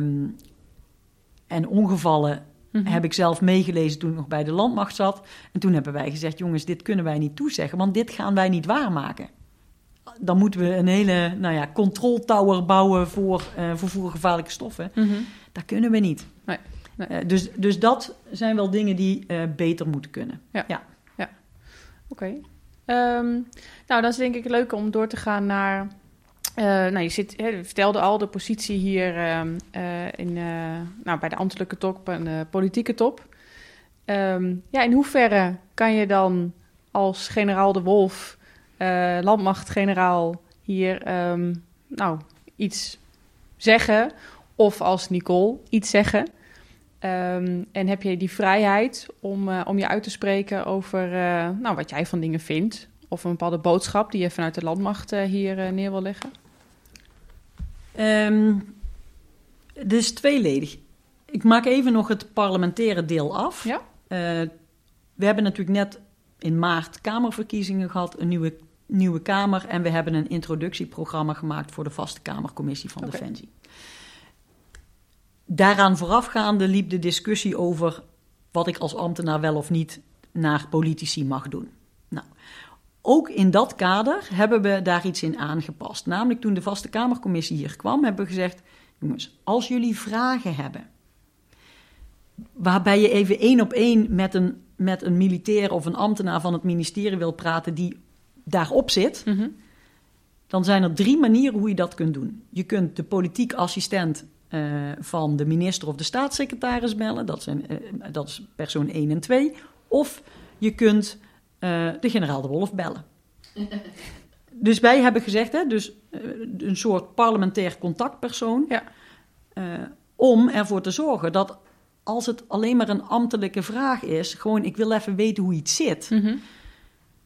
en ongevallen. -hmm. Heb ik zelf meegelezen toen ik nog bij de landmacht zat. En toen hebben wij gezegd: jongens, dit kunnen wij niet toezeggen, want dit gaan wij niet waarmaken. Dan moeten we een hele nou ja, control tower bouwen voor uh, vervoergevaarlijke stoffen. Mm -hmm. Dat kunnen we niet. Nee. Nee. Uh, dus, dus dat zijn wel dingen die uh, beter moeten kunnen. Ja, ja. ja. oké. Okay. Um, nou, dan is denk ik leuk om door te gaan naar... Uh, nou, je, zit, je vertelde al de positie hier um, in, nou, bij de ambtelijke top en de politieke top. Um, ja, in hoeverre kan je dan als generaal de Wolf, landmachtgeneraal, hier nou, iets zeggen... of als Nicole iets zeggen... Um, en heb je die vrijheid om, uh, om je uit te spreken over uh, nou, wat jij van dingen vindt? Of een bepaalde boodschap die je vanuit de landmacht uh, hier neer wil leggen? Um, is tweeledig. Ik maak even nog het parlementaire deel af. Ja? we hebben natuurlijk net in maart Kamerverkiezingen gehad, een nieuwe, nieuwe Kamer. En we hebben een introductieprogramma gemaakt voor de vaste Kamercommissie van okay. Defensie. Daaraan voorafgaande liep de discussie over wat ik als ambtenaar wel of niet naar politici mag doen. Nou, ook in dat kader hebben we daar iets in aangepast. Namelijk toen de Vaste Kamercommissie hier kwam, hebben we gezegd: jongens, als jullie vragen hebben, waarbij je even één op één met een, met een militair of een ambtenaar van het ministerie wil praten die daarop zit, mm -hmm. dan zijn er drie manieren hoe je dat kunt doen. Je kunt de politiek assistent uh, van de minister of de staatssecretaris bellen. Dat, zijn, uh, dat is persoon 1 en 2. Of je kunt uh, de generaal de Wolf bellen. dus wij hebben gezegd, hè, dus, een soort parlementair contactpersoon. Ja. om ervoor te zorgen dat als het alleen maar een ambtelijke vraag is, gewoon ik wil even weten hoe iets zit. Mm -hmm.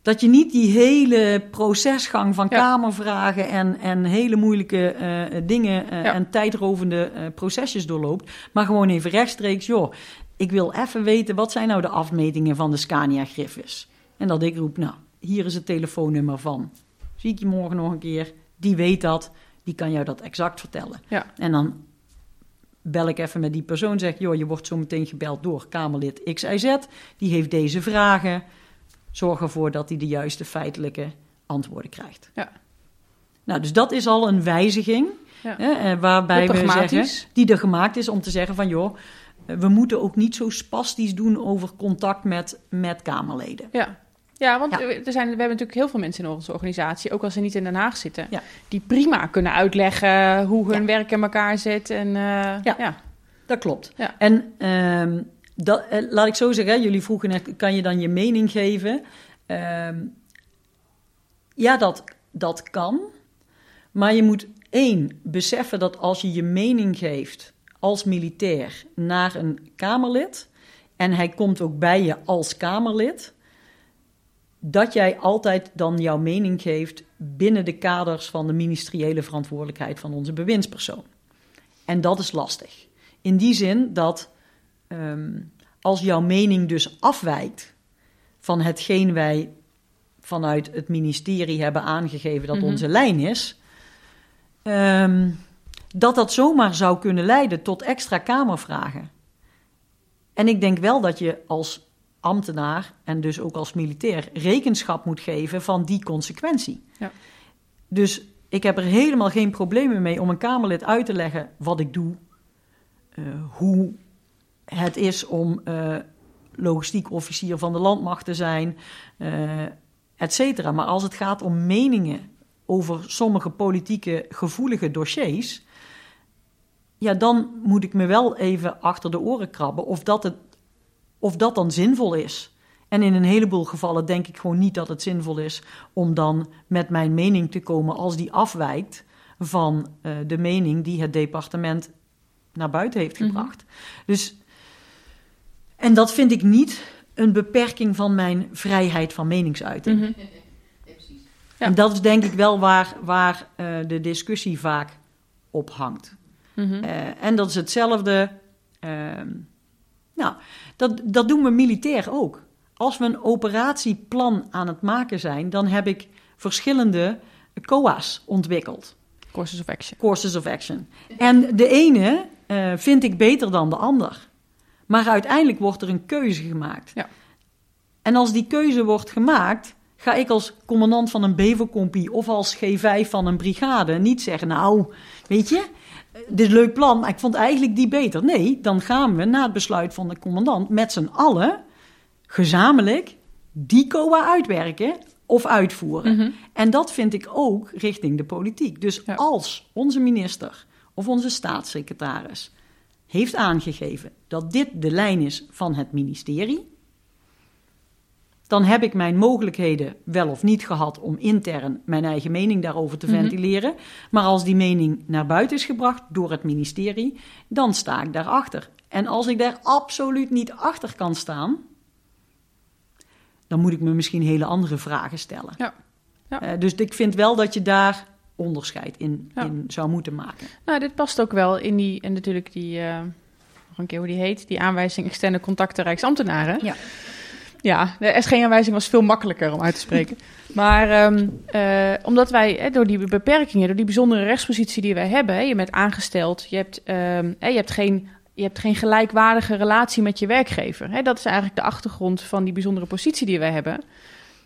Dat je niet die hele procesgang van Ja. kamervragen en, en hele moeilijke eh, dingen eh, Ja. en tijdrovende eh, procesjes doorloopt, maar gewoon even rechtstreeks, joh, ik wil even weten wat zijn nou de afmetingen van de Scania Griffis. En dat ik roep, nou, hier is het telefoonnummer van. Zie ik je morgen nog een keer, die weet dat, die kan jou dat exact vertellen. Ja. En dan bel ik even met die persoon, zeg, joh, je wordt zo meteen gebeld door Kamerlid XIZ, die heeft deze vragen. Zorg ervoor dat hij de juiste feitelijke antwoorden krijgt. Ja. Nou, dus dat is al een wijziging, Ja. hè, eh, waarbij we zeggen, die er gemaakt is om te zeggen van, joh, eh, we moeten ook niet zo spastisch doen over contact met, met Kamerleden. Ja. Ja, want Ja. Er zijn, we hebben natuurlijk heel veel mensen in onze organisatie, ook als ze niet in Den Haag zitten, Ja. die prima kunnen uitleggen hoe hun werk in elkaar zit. En, eh, Ja. Dat klopt. Ja. En ehm, dat, eh, laat ik zo zeggen, jullie vroegen kan je dan je mening geven? Ehm, ja, dat, dat kan. Maar je moet één, beseffen dat als je je mening geeft als militair naar een Kamerlid... en hij komt ook bij je als Kamerlid... dat jij altijd dan jouw mening geeft binnen de kaders van de ministeriële verantwoordelijkheid van onze bewindspersoon. En dat is lastig. In die zin dat ehm, als jouw mening dus afwijkt van hetgeen wij vanuit het ministerie hebben aangegeven dat Mhm. onze lijn is, ehm, dat dat zomaar zou kunnen leiden tot extra kamervragen. En ik denk wel dat je als ambtenaar en dus ook als militair rekenschap moet geven van die consequentie. Ja. Dus ik heb er helemaal geen problemen mee om een Kamerlid uit te leggen wat ik doe, eh, hoe het is om eh, logistiek officier van de landmacht te zijn, eh et cetera. Maar als het gaat om meningen over sommige politieke gevoelige dossiers, ja, dan moet ik me wel even achter de oren krabben of dat, het, of dat dan zinvol is. En in een heleboel gevallen denk ik gewoon niet dat het zinvol is om dan met mijn mening te komen als die afwijkt van eh, de mening die het departement naar buiten heeft Mhm. gebracht. Dus, en dat vind ik niet een beperking van mijn vrijheid van meningsuiting. Mhm. Ja. En dat is denk ik wel waar, waar eh, de discussie vaak op hangt. Mhm. Eh, en dat is hetzelfde. ehm, nou, dat, dat doen we militair ook. Als we een operatieplan aan het maken zijn, dan heb ik verschillende COA's ontwikkeld. Courses of action. Courses of Action. En de ene eh, vind ik beter dan de ander. Maar uiteindelijk wordt er een keuze gemaakt. Ja. En als die keuze wordt gemaakt, ga ik als commandant van een bevelcompie of als G5 van een brigade niet zeggen, nou, weet je, dit is een leuk plan, maar ik vond eigenlijk die beter. Nee, dan gaan we na het besluit van de commandant met z'n allen gezamenlijk die COA uitwerken of uitvoeren. Mhm. En dat vind ik ook richting de politiek. Dus Ja. als onze minister of onze staatssecretaris heeft aangegeven dat dit de lijn is van het ministerie, dan heb ik mijn mogelijkheden wel of niet gehad om intern mijn eigen mening daarover te Mhm. ventileren. Maar als die mening naar buiten is gebracht door het ministerie, dan sta ik daarachter. En als ik daar absoluut niet achter kan staan, dan moet ik me misschien hele andere vragen stellen. Ja. Ja. Eh, dus ik vind wel dat je daar onderscheid in, Ja. in zou moeten maken. Nou, dit past ook wel in die, en natuurlijk die, eh, nog een keer hoe die heet, die aanwijzing externe contacten Rijksambtenaren. Ja. Ja, de SG-aanwijzing was veel makkelijker om uit te spreken. maar ehm, eh, omdat wij eh, door die beperkingen, door die bijzondere rechtspositie die wij hebben, hè, je bent aangesteld, je hebt, ehm, eh, je hebt geen je hebt geen gelijkwaardige relatie met je werkgever. Hè? Dat is eigenlijk de achtergrond van die bijzondere positie die wij hebben.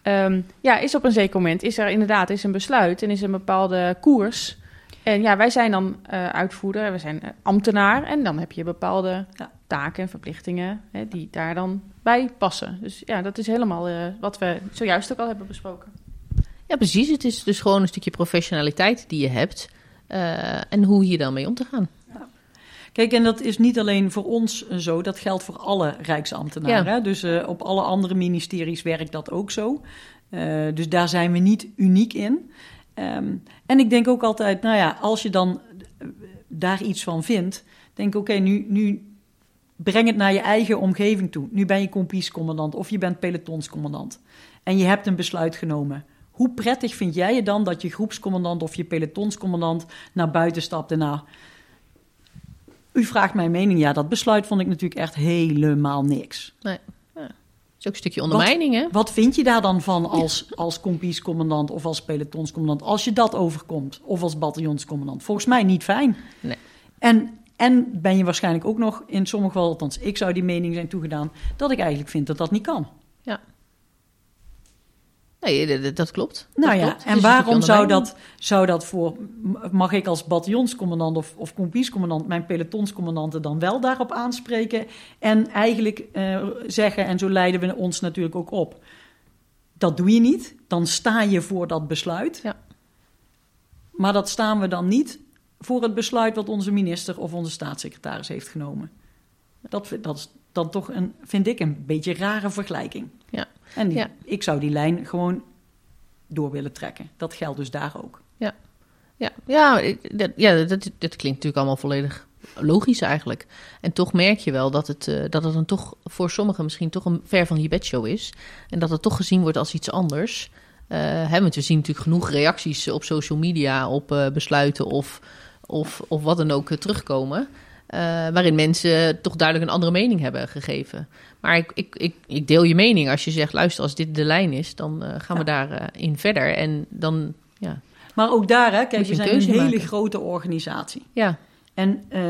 Ehm, ja, is op een zeker moment is er inderdaad is een besluit en is een bepaalde koers. En ja, wij zijn dan eh, uitvoerder, we zijn eh, ambtenaar en dan heb je bepaalde Ja. taken en verplichtingen hè, die daar dan bij passen. Dus ja, dat is helemaal eh, wat we zojuist ook al hebben besproken. Ja, precies. Het is dus gewoon een stukje professionaliteit die je hebt. en hoe hier dan mee om te gaan. Kijk, en dat is niet alleen voor ons zo, dat geldt voor alle Rijksambtenaren. Ja. Dus eh, op alle andere ministeries werkt dat ook zo. Eh, dus daar zijn we niet uniek in. Ehm, en ik denk ook altijd, nou ja, als je dan eh, daar iets van vindt, denk oké, nu, nu breng het naar je eigen omgeving toe. Nu ben je kompiescommandant of je bent pelotonscommandant. En je hebt een besluit genomen. Hoe prettig vind jij het dan dat je groepscommandant of je pelotonscommandant naar buiten stapt en naar... U vraagt mijn mening. Ja, dat besluit vond ik natuurlijk echt helemaal niks. Nee. Ja. Dat is ook een stukje ondermijning, hè? Wat vind je daar dan van als, als kompiescommandant of als pelotonscommandant als je dat overkomt? Of als bataljonscommandant? Volgens mij niet fijn. Nee. En, en ben je waarschijnlijk ook nog in sommige gevallen, althans ik zou die mening zijn toegedaan, dat ik eigenlijk vind dat dat niet kan. Ja. Nee, dat- klopt. Nou ja, klopt. En waarom zou dat, zou dat voor, mag ik als bataljonscommandant of, of kompiescommandant mijn pelotonscommandanten dan wel daarop aanspreken en eigenlijk eh, zeggen, en zo leiden we ons natuurlijk ook op, dat doe je niet, dan sta je voor dat besluit. Ja. Maar dat staan we dan niet voor het besluit wat onze minister of onze staatssecretaris heeft genomen. Dat, dat is dan toch een, vind ik, een beetje rare vergelijking. Ja. En die- Ja. ik zou die lijn gewoon door willen trekken. Dat geldt dus daar ook. Ja, ja, ik- dat, ja dat, dat klinkt natuurlijk allemaal volledig logisch eigenlijk. En toch merk je wel dat het, eh, dat het dan toch voor sommigen misschien toch een ver van je bedshow is. En dat het toch gezien wordt als iets anders. Eh, hè, want we zien natuurlijk genoeg reacties op social media op eh, besluiten of, of, of wat dan ook terugkomen. Eh, waarin mensen toch duidelijk een andere mening hebben gegeven. Maar ik, ik, ik, ik deel je mening. Als je zegt, luister, als dit de lijn is, dan eh, gaan we Ja. daarin verder. En dan, ja, Maar ook daar, hè, kijk, je we zijn een hele maken. grote organisatie. ja, En eh,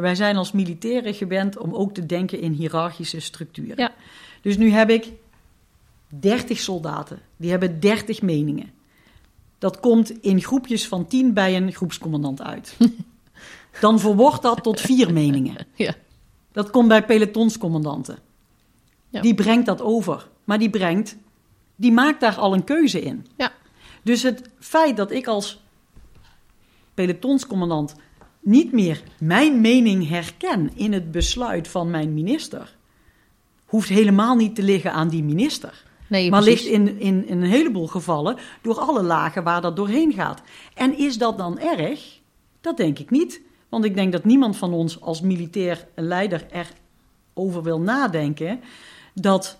wij zijn als militairen gewend om ook te denken in hiërarchische structuren. Ja. Dus nu heb ik 30 soldaten, die hebben 30 meningen. Dat komt in groepjes van 10 bij een groepscommandant uit. Dan verwoordt dat tot vier meningen. ja. Dat komt bij pelotonscommandanten. Ja. Die brengt dat over. Maar die brengt, die maakt daar al een keuze in. Ja. Dus het feit dat ik als pelotonscommandant niet meer mijn mening herken in het besluit van mijn minister, hoeft helemaal niet te liggen aan die minister. Nee, maar precies. ligt in, in, in een heleboel gevallen door alle lagen waar dat doorheen gaat. En is dat dan erg? Dat denk ik niet. Want ik denk dat niemand van ons als militair leider erover wil nadenken dat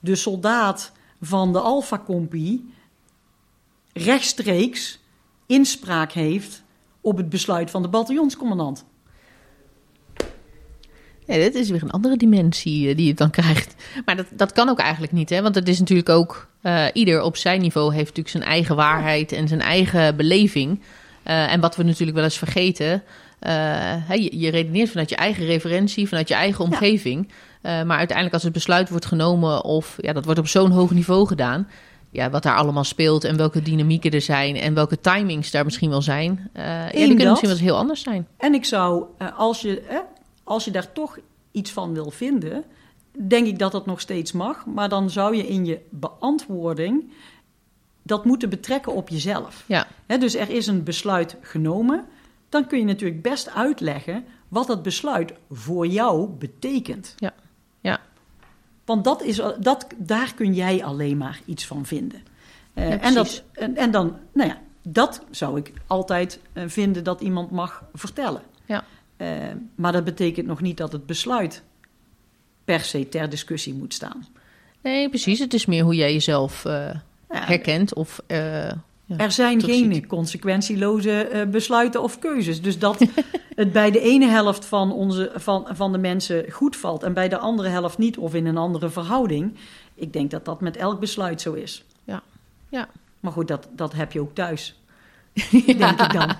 de soldaat van de Alpha-compie rechtstreeks inspraak heeft op het besluit van de bataljonscommandant. Ja, dit is weer een andere dimensie eh, die je dan krijgt. Maar dat, dat kan ook eigenlijk niet, hè? Want het is natuurlijk ook... eh, ieder op zijn niveau heeft natuurlijk zijn eigen waarheid en zijn eigen beleving. Eh, en wat we natuurlijk wel eens vergeten... eh, hè, je, je redeneert vanuit je eigen referentie, vanuit je eigen omgeving. Eh, maar uiteindelijk als het besluit wordt genomen... of ja, dat wordt op zo'n hoog niveau gedaan... Ja, wat daar allemaal speelt en welke dynamieken er zijn... en welke timings daar misschien wel zijn... eh ja, die kunnen dat. misschien wel eens heel anders zijn. En ik zou, eh, als je, eh, als je daar toch iets van wil vinden, denk ik dat dat nog steeds mag. Maar dan zou je in je beantwoording dat moeten betrekken op jezelf. Ja, Hè, dus er is een besluit genomen. Dan kun je natuurlijk best uitleggen wat dat besluit voor jou betekent. ja, ja. Want dat is, dat, daar kun jij alleen maar iets van vinden. Ja, en, dat, en, en dan, nou ja, dat zou ik altijd eh, vinden dat iemand mag vertellen. Ja. Eh, maar dat betekent nog niet dat het besluit per se ter discussie moet staan. Nee, precies. Het is meer hoe jij jezelf herkent of... ja. er zijn geen ziet. consequentieloze eh, besluiten of keuzes. Dus dat het bij de ene helft van, onze, van, van de mensen goed valt en bij de andere helft niet, of in een andere verhouding. Ik denk dat dat met elk besluit zo is. Ja. Ja. Maar goed, dat, dat heb je ook thuis. Denk ik dan.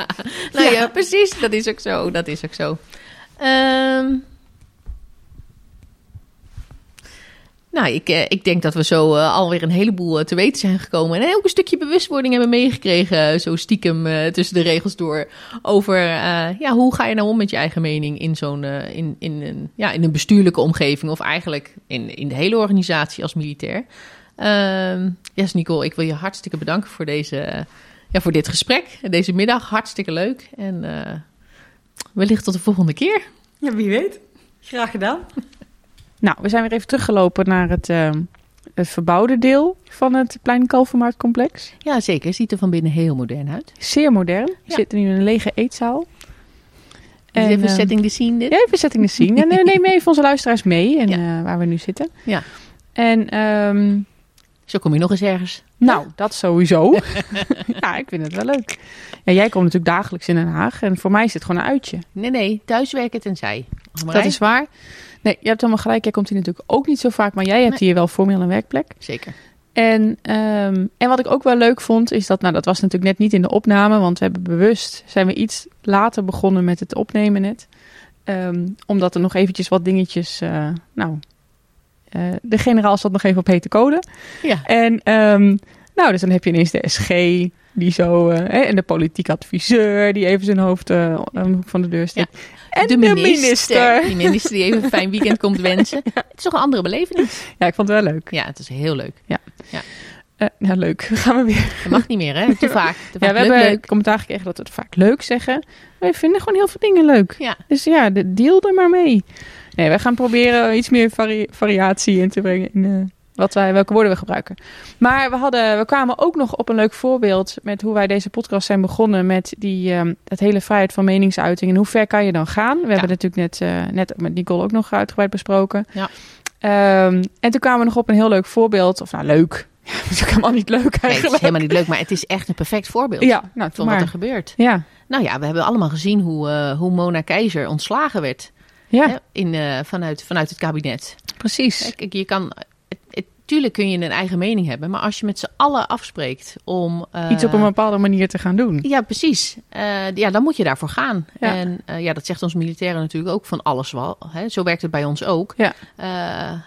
Nou ja. Ja. precies. Dat is ook zo. Dat is ook zo. Ehm, nou, ik, eh, ik denk dat we zo eh, alweer een heleboel eh, te weten zijn gekomen. En ook een stukje bewustwording hebben meegekregen, zo stiekem tussen de regels door. Over ja, hoe ga je nou om met je eigen mening in zo'n in, in, een, ja, in een bestuurlijke omgeving. Of eigenlijk in, in de hele organisatie als militair. Ehm yes, Nicole, ik wil je hartstikke bedanken voor, deze, ja, voor dit gesprek. Deze middag, hartstikke leuk. En wellicht tot de volgende keer. Ja, wie weet. Graag gedaan. Nou, we zijn weer even teruggelopen naar het, eh, het verbouwde deel van het Plein Kalvermarktcomplex. Ja, zeker. Ziet er van binnen heel modern uit. Zeer modern. We Ja. zitten nu in een lege eetzaal. Dus En, even eh, setting the scene dit. Ja, even setting the scene. En eh, neem even onze luisteraars mee en, Ja. eh, waar we nu zitten. Ja. En ehm, Zo kom je nog eens ergens. nou, dat sowieso. ja, ik vind het wel leuk. Ja, jij komt natuurlijk dagelijks in Den Haag. En voor mij is het gewoon een uitje. Nee, nee, thuiswerken tenzij. Dat is waar. Nee, je hebt helemaal gelijk. Jij komt hier natuurlijk ook niet zo vaak. Maar jij hebt Nee. hier wel formeel een werkplek. Zeker. En, ehm, en wat ik ook wel leuk vond, is dat, nou dat was natuurlijk net niet in de opname, want we hebben bewust, zijn we iets later begonnen met het opnemen net. Ehm, omdat er nog eventjes wat dingetjes, eh, nou, eh, de generaal zat nog even op hete code. Ja. En ehm, nou, dus dan heb je ineens de SG, die zo, eh, hè, en de politiek adviseur, die even zijn hoofd eh, aan de hoek van de deur steekt. En de minister. Die minister die even een fijn weekend komt wensen. Het is toch een andere belevenis. Ja, ik vond het wel leuk. Ja, het is heel leuk. Eh, ja, leuk. Gaan we weer Dat mag niet meer, hè? Te vaak. Te vaak Ja, we leuk, hebben leuk. commentaar gekregen dat we het vaak leuk zeggen. Wij vinden gewoon heel veel dingen leuk. Ja. Dus ja, de, deal er maar mee. Nee, wij gaan proberen iets meer vari- variatie in te brengen in eh, wat wij, welke woorden we gebruiken. Maar we, hadden, we kwamen ook nog op een leuk voorbeeld met hoe wij deze podcast zijn begonnen met die, ehm het hele vrijheid van meningsuiting. En hoe ver kan je dan gaan? We hebben het natuurlijk net, eh, net met Nicole ook nog uitgebreid besproken. Ja. Ehm, en toen kwamen we nog op een heel leuk voorbeeld. Of nou, leuk. Ja, dat is ook helemaal niet leuk Nee, het eigenlijk. is helemaal niet leuk, maar het is echt een perfect voorbeeld Ja, nou, van maar. wat er gebeurt. Ja, Nou ja, we hebben allemaal gezien hoe, eh, hoe Mona Keizer ontslagen werd ja. hè, in, eh, vanuit, vanuit het kabinet. Precies. Kijk, je kan, tuurlijk kun je een eigen mening hebben, maar als je met z'n allen afspreekt om... eh, Iets op een bepaalde manier te gaan doen. Ja, precies. Eh, ja, dan moet je daarvoor gaan. Ja. En eh, ja, dat zegt ons militairen natuurlijk ook van alles wel. Hè? Zo werkt het bij ons ook. Ja.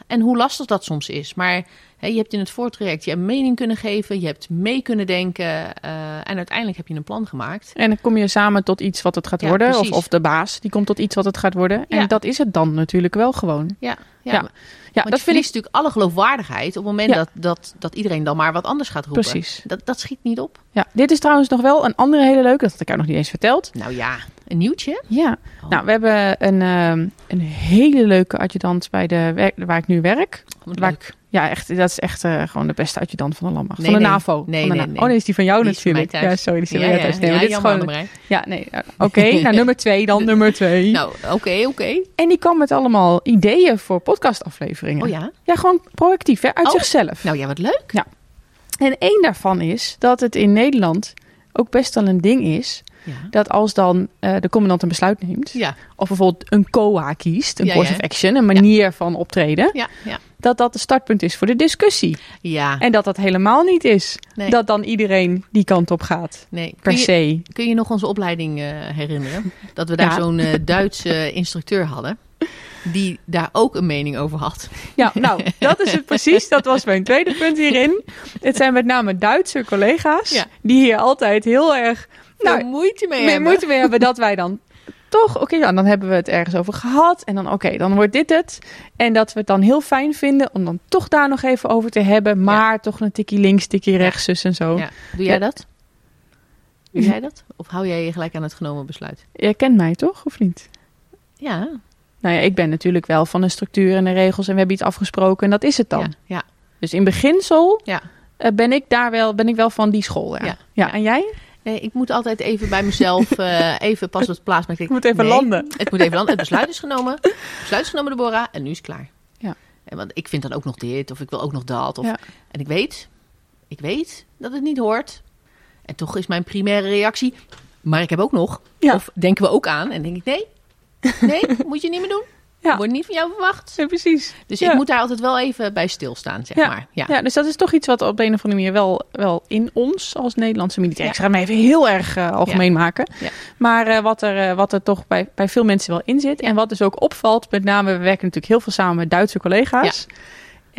En hoe lastig dat soms is. Maar hè, je hebt in het voortraject je een mening kunnen geven, je hebt mee kunnen denken en uiteindelijk heb je een plan gemaakt. En dan kom je samen tot iets wat het gaat Ja, worden. Of, of de baas, die komt tot iets wat het gaat worden. En dat is het dan natuurlijk wel gewoon. Ja, ja. Ja, Want dat vind ik natuurlijk alle geloofwaardigheid op het moment Ja. dat, dat, dat iedereen dan maar wat anders gaat roepen. precies. Dat, dat schiet niet op. Ja, dit is trouwens nog wel een andere hele leuke. Dat had ik jou nog niet eens verteld. Nou ja, een nieuwtje. Ja. Oh. Nou, we hebben een, ehm, een hele leuke adjudant bij de werk, waar ik nu werk. Wat Waar leuk. Ja, echt, dat is echt eh, gewoon de beste adjudant van de landmacht. Nee, van de nee. NAVO. Nee, van de nee, Na-. Oh, nee, is die van jou Die natuurlijk. Ja, sorry, die is Ja, ja, thuis. Nee, ja, dit is gewoon... Ja, nee. ja, Oké, nou nummer twee dan, nummer twee. Nou, oké, oké. En die kwam met allemaal ideeën voor podcastafleveringen. Oh ja? Ja, gewoon proactief, hè, uit Oh. zichzelf. Nou ja, wat leuk. En één daarvan is dat het in Nederland ook best wel een ding is... Ja. dat als dan eh, de commandant een besluit neemt... Ja, of bijvoorbeeld een COA kiest, een Ja, course of action... een manier van optreden... ja, ja. dat dat de startpunt is voor de discussie. Ja, En dat dat helemaal niet is. nee, Dat dan iedereen die kant op gaat, nee. per Kun je, se. kun je nog onze opleiding eh, herinneren? Dat we daar zo'n eh, Duitse instructeur hadden. Die daar ook een mening over had. Ja, nou, dat is het precies. Dat was mijn tweede punt hierin. Het zijn met name Duitse collega's... Ja. die hier altijd heel erg... Nou, moeite mee hebben. moeite mee hebben dat wij dan toch, oké, nou, dan hebben we het ergens over gehad. En dan, oké, dan wordt dit het. En dat we het dan heel fijn vinden om dan toch daar nog even over te hebben. Maar toch een tikkie links, tikkie rechts, zus en zo. Ja. Doe jij Ja. dat? Doe jij dat? Of hou jij je gelijk aan het genomen besluit? Jij kent mij toch, of niet? Ja. Nou ja, ik ben natuurlijk wel van de structuur en de regels. En we hebben iets afgesproken en dat is het dan. Ja. Dus in beginsel Ja. eh, ben ik daar wel, ben ik wel van die school. Ja. en jij? Nee, ik moet altijd even bij mezelf eh, even pas op het plaats. Maar ik moet even landen. Het moet even landen. Het besluit is genomen. Het besluit is genomen, Deborah. En nu is het klaar. Ja. En want ik vind dan ook nog dit. Of ik wil ook nog dat. Of, Ja. En ik weet, ik weet dat het niet hoort. En toch is mijn primaire reactie... Maar ik heb ook nog. Ja. Of denken we ook aan. En denk ik, nee. Nee, moet je niet meer doen. Ja. Wordt niet van jou verwacht. Ja, precies. Dus Ja. ik moet daar altijd wel even bij stilstaan, zeg Ja. maar. Ja. Ja, dus dat is toch iets wat op een of andere manier wel, wel in ons als Nederlandse militair. Ja. Ik ga het maar even heel erg eh, algemeen maken. Ja. Maar eh, wat, er, eh, wat er toch bij, bij veel mensen wel in zit. En wat dus ook opvalt, met name, we werken natuurlijk heel veel samen met Duitse collega's.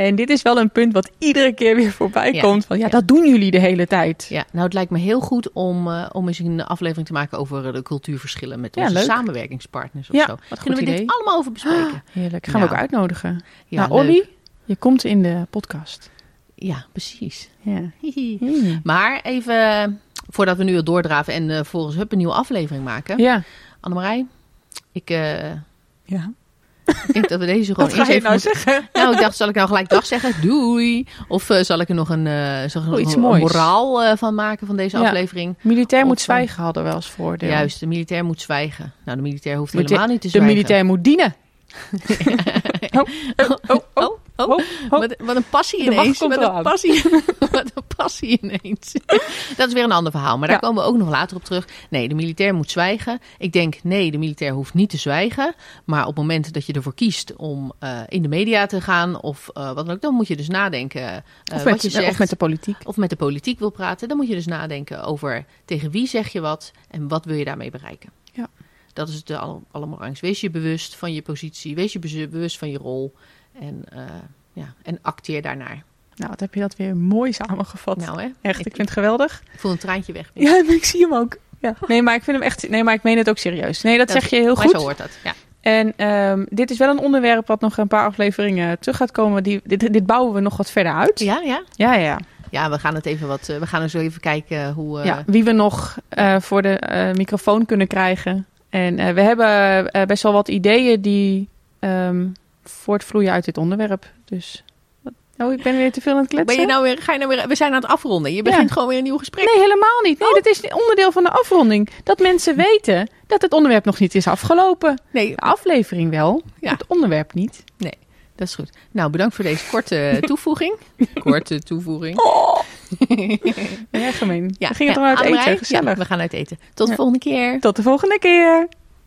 En dit is wel een punt wat iedere keer weer voorbij Ja. komt. Van ja, dat doen jullie de hele tijd. Ja, nou het lijkt me heel goed om, eh, om eens een aflevering te maken over eh, de cultuurverschillen met onze samenwerkingspartners of Ja, zo. wat Kunnen we dit allemaal over bespreken? Heerlijk. Gaan we ook uitnodigen. Ja, nou. Olly, je komt in de podcast. Ja, precies. Maar even, eh, voordat we nu al doordraven en eh volgens hup een nieuwe aflevering maken. Ja. Annemarij, ik, Ja. Ik denk dat we deze gewoon Wat ga je even nou moeten- zeggen? Nou, ik dacht, zal ik nou gelijk dag zeggen? Doei. Of eh, zal ik er nog een, eh, zal ik er Oh, nog iets een moois. moraal eh, van maken van deze Ja. aflevering? Militair Of moet van- zwijgen hadden we wel als voordeel. Juist, de militair moet zwijgen. Nou, de militair hoeft helemaal niet te De zwijgen. militair moet dienen. oh, oh, oh, oh. Wat, wat een passie ineens. Wat een passie, wat een passie ineens. Dat is weer een ander verhaal, maar daar Ja. komen we ook nog later op terug. Nee, de militair moet zwijgen. Ik denk, nee, de militair hoeft niet te zwijgen. Maar op het moment dat je ervoor kiest om eh, in de media te gaan of eh, wat dan ook, dan moet je dus nadenken eh, Of, wat met, je zegt. of met de politiek. of met de politiek wil praten, dan moet je dus nadenken over tegen wie zeg je wat en wat wil je daarmee bereiken. Ja. Dat is het aller- allerbelangrijkste. Wees je bewust van je positie, wees je bewust van je rol en, eh, ja, en acteer daarnaar. Nou, wat heb je dat weer mooi samengevat. Nou hè, echt, ik ik, vind het geweldig. ik voel een traantje weg. Ja, ik zie hem ook. Ja. Nee, maar ik vind hem echt. Nee, maar ik meen het ook serieus. Nee, dat, Dat- zeg je heel maar goed. zo hoort dat. Ja. En ehm, dit is wel een onderwerp wat nog een paar afleveringen terug gaat komen. Die, dit, dit bouwen we nog wat verder uit. Ja, ja. ja. ja. ja, we gaan het even wat. eh, we gaan eens even kijken hoe. eh, ja, wie we nog voor de microfoon kunnen krijgen. En we hebben best wel wat ideeën die ehm, voortvloeien uit dit onderwerp. Dus. Oh, ik ben weer te veel aan het kletsen. Ben je nou weer, ga je nou weer, we zijn aan het afronden. Je begint Ja. gewoon weer een nieuw gesprek. Nee, helemaal niet. Nee, Oh. dat is onderdeel van de afronding. Dat mensen weten dat het onderwerp nog niet is afgelopen. Nee, De aflevering wel, Ja. het onderwerp niet. dat is goed. Nou, bedankt voor deze korte toevoeging. Korte toevoeging. Ja, gemeen. Ja, we gingen ja, toch uit eten, gezellig. Ja, we gaan uit eten. Tot de volgende keer. Tot de volgende keer.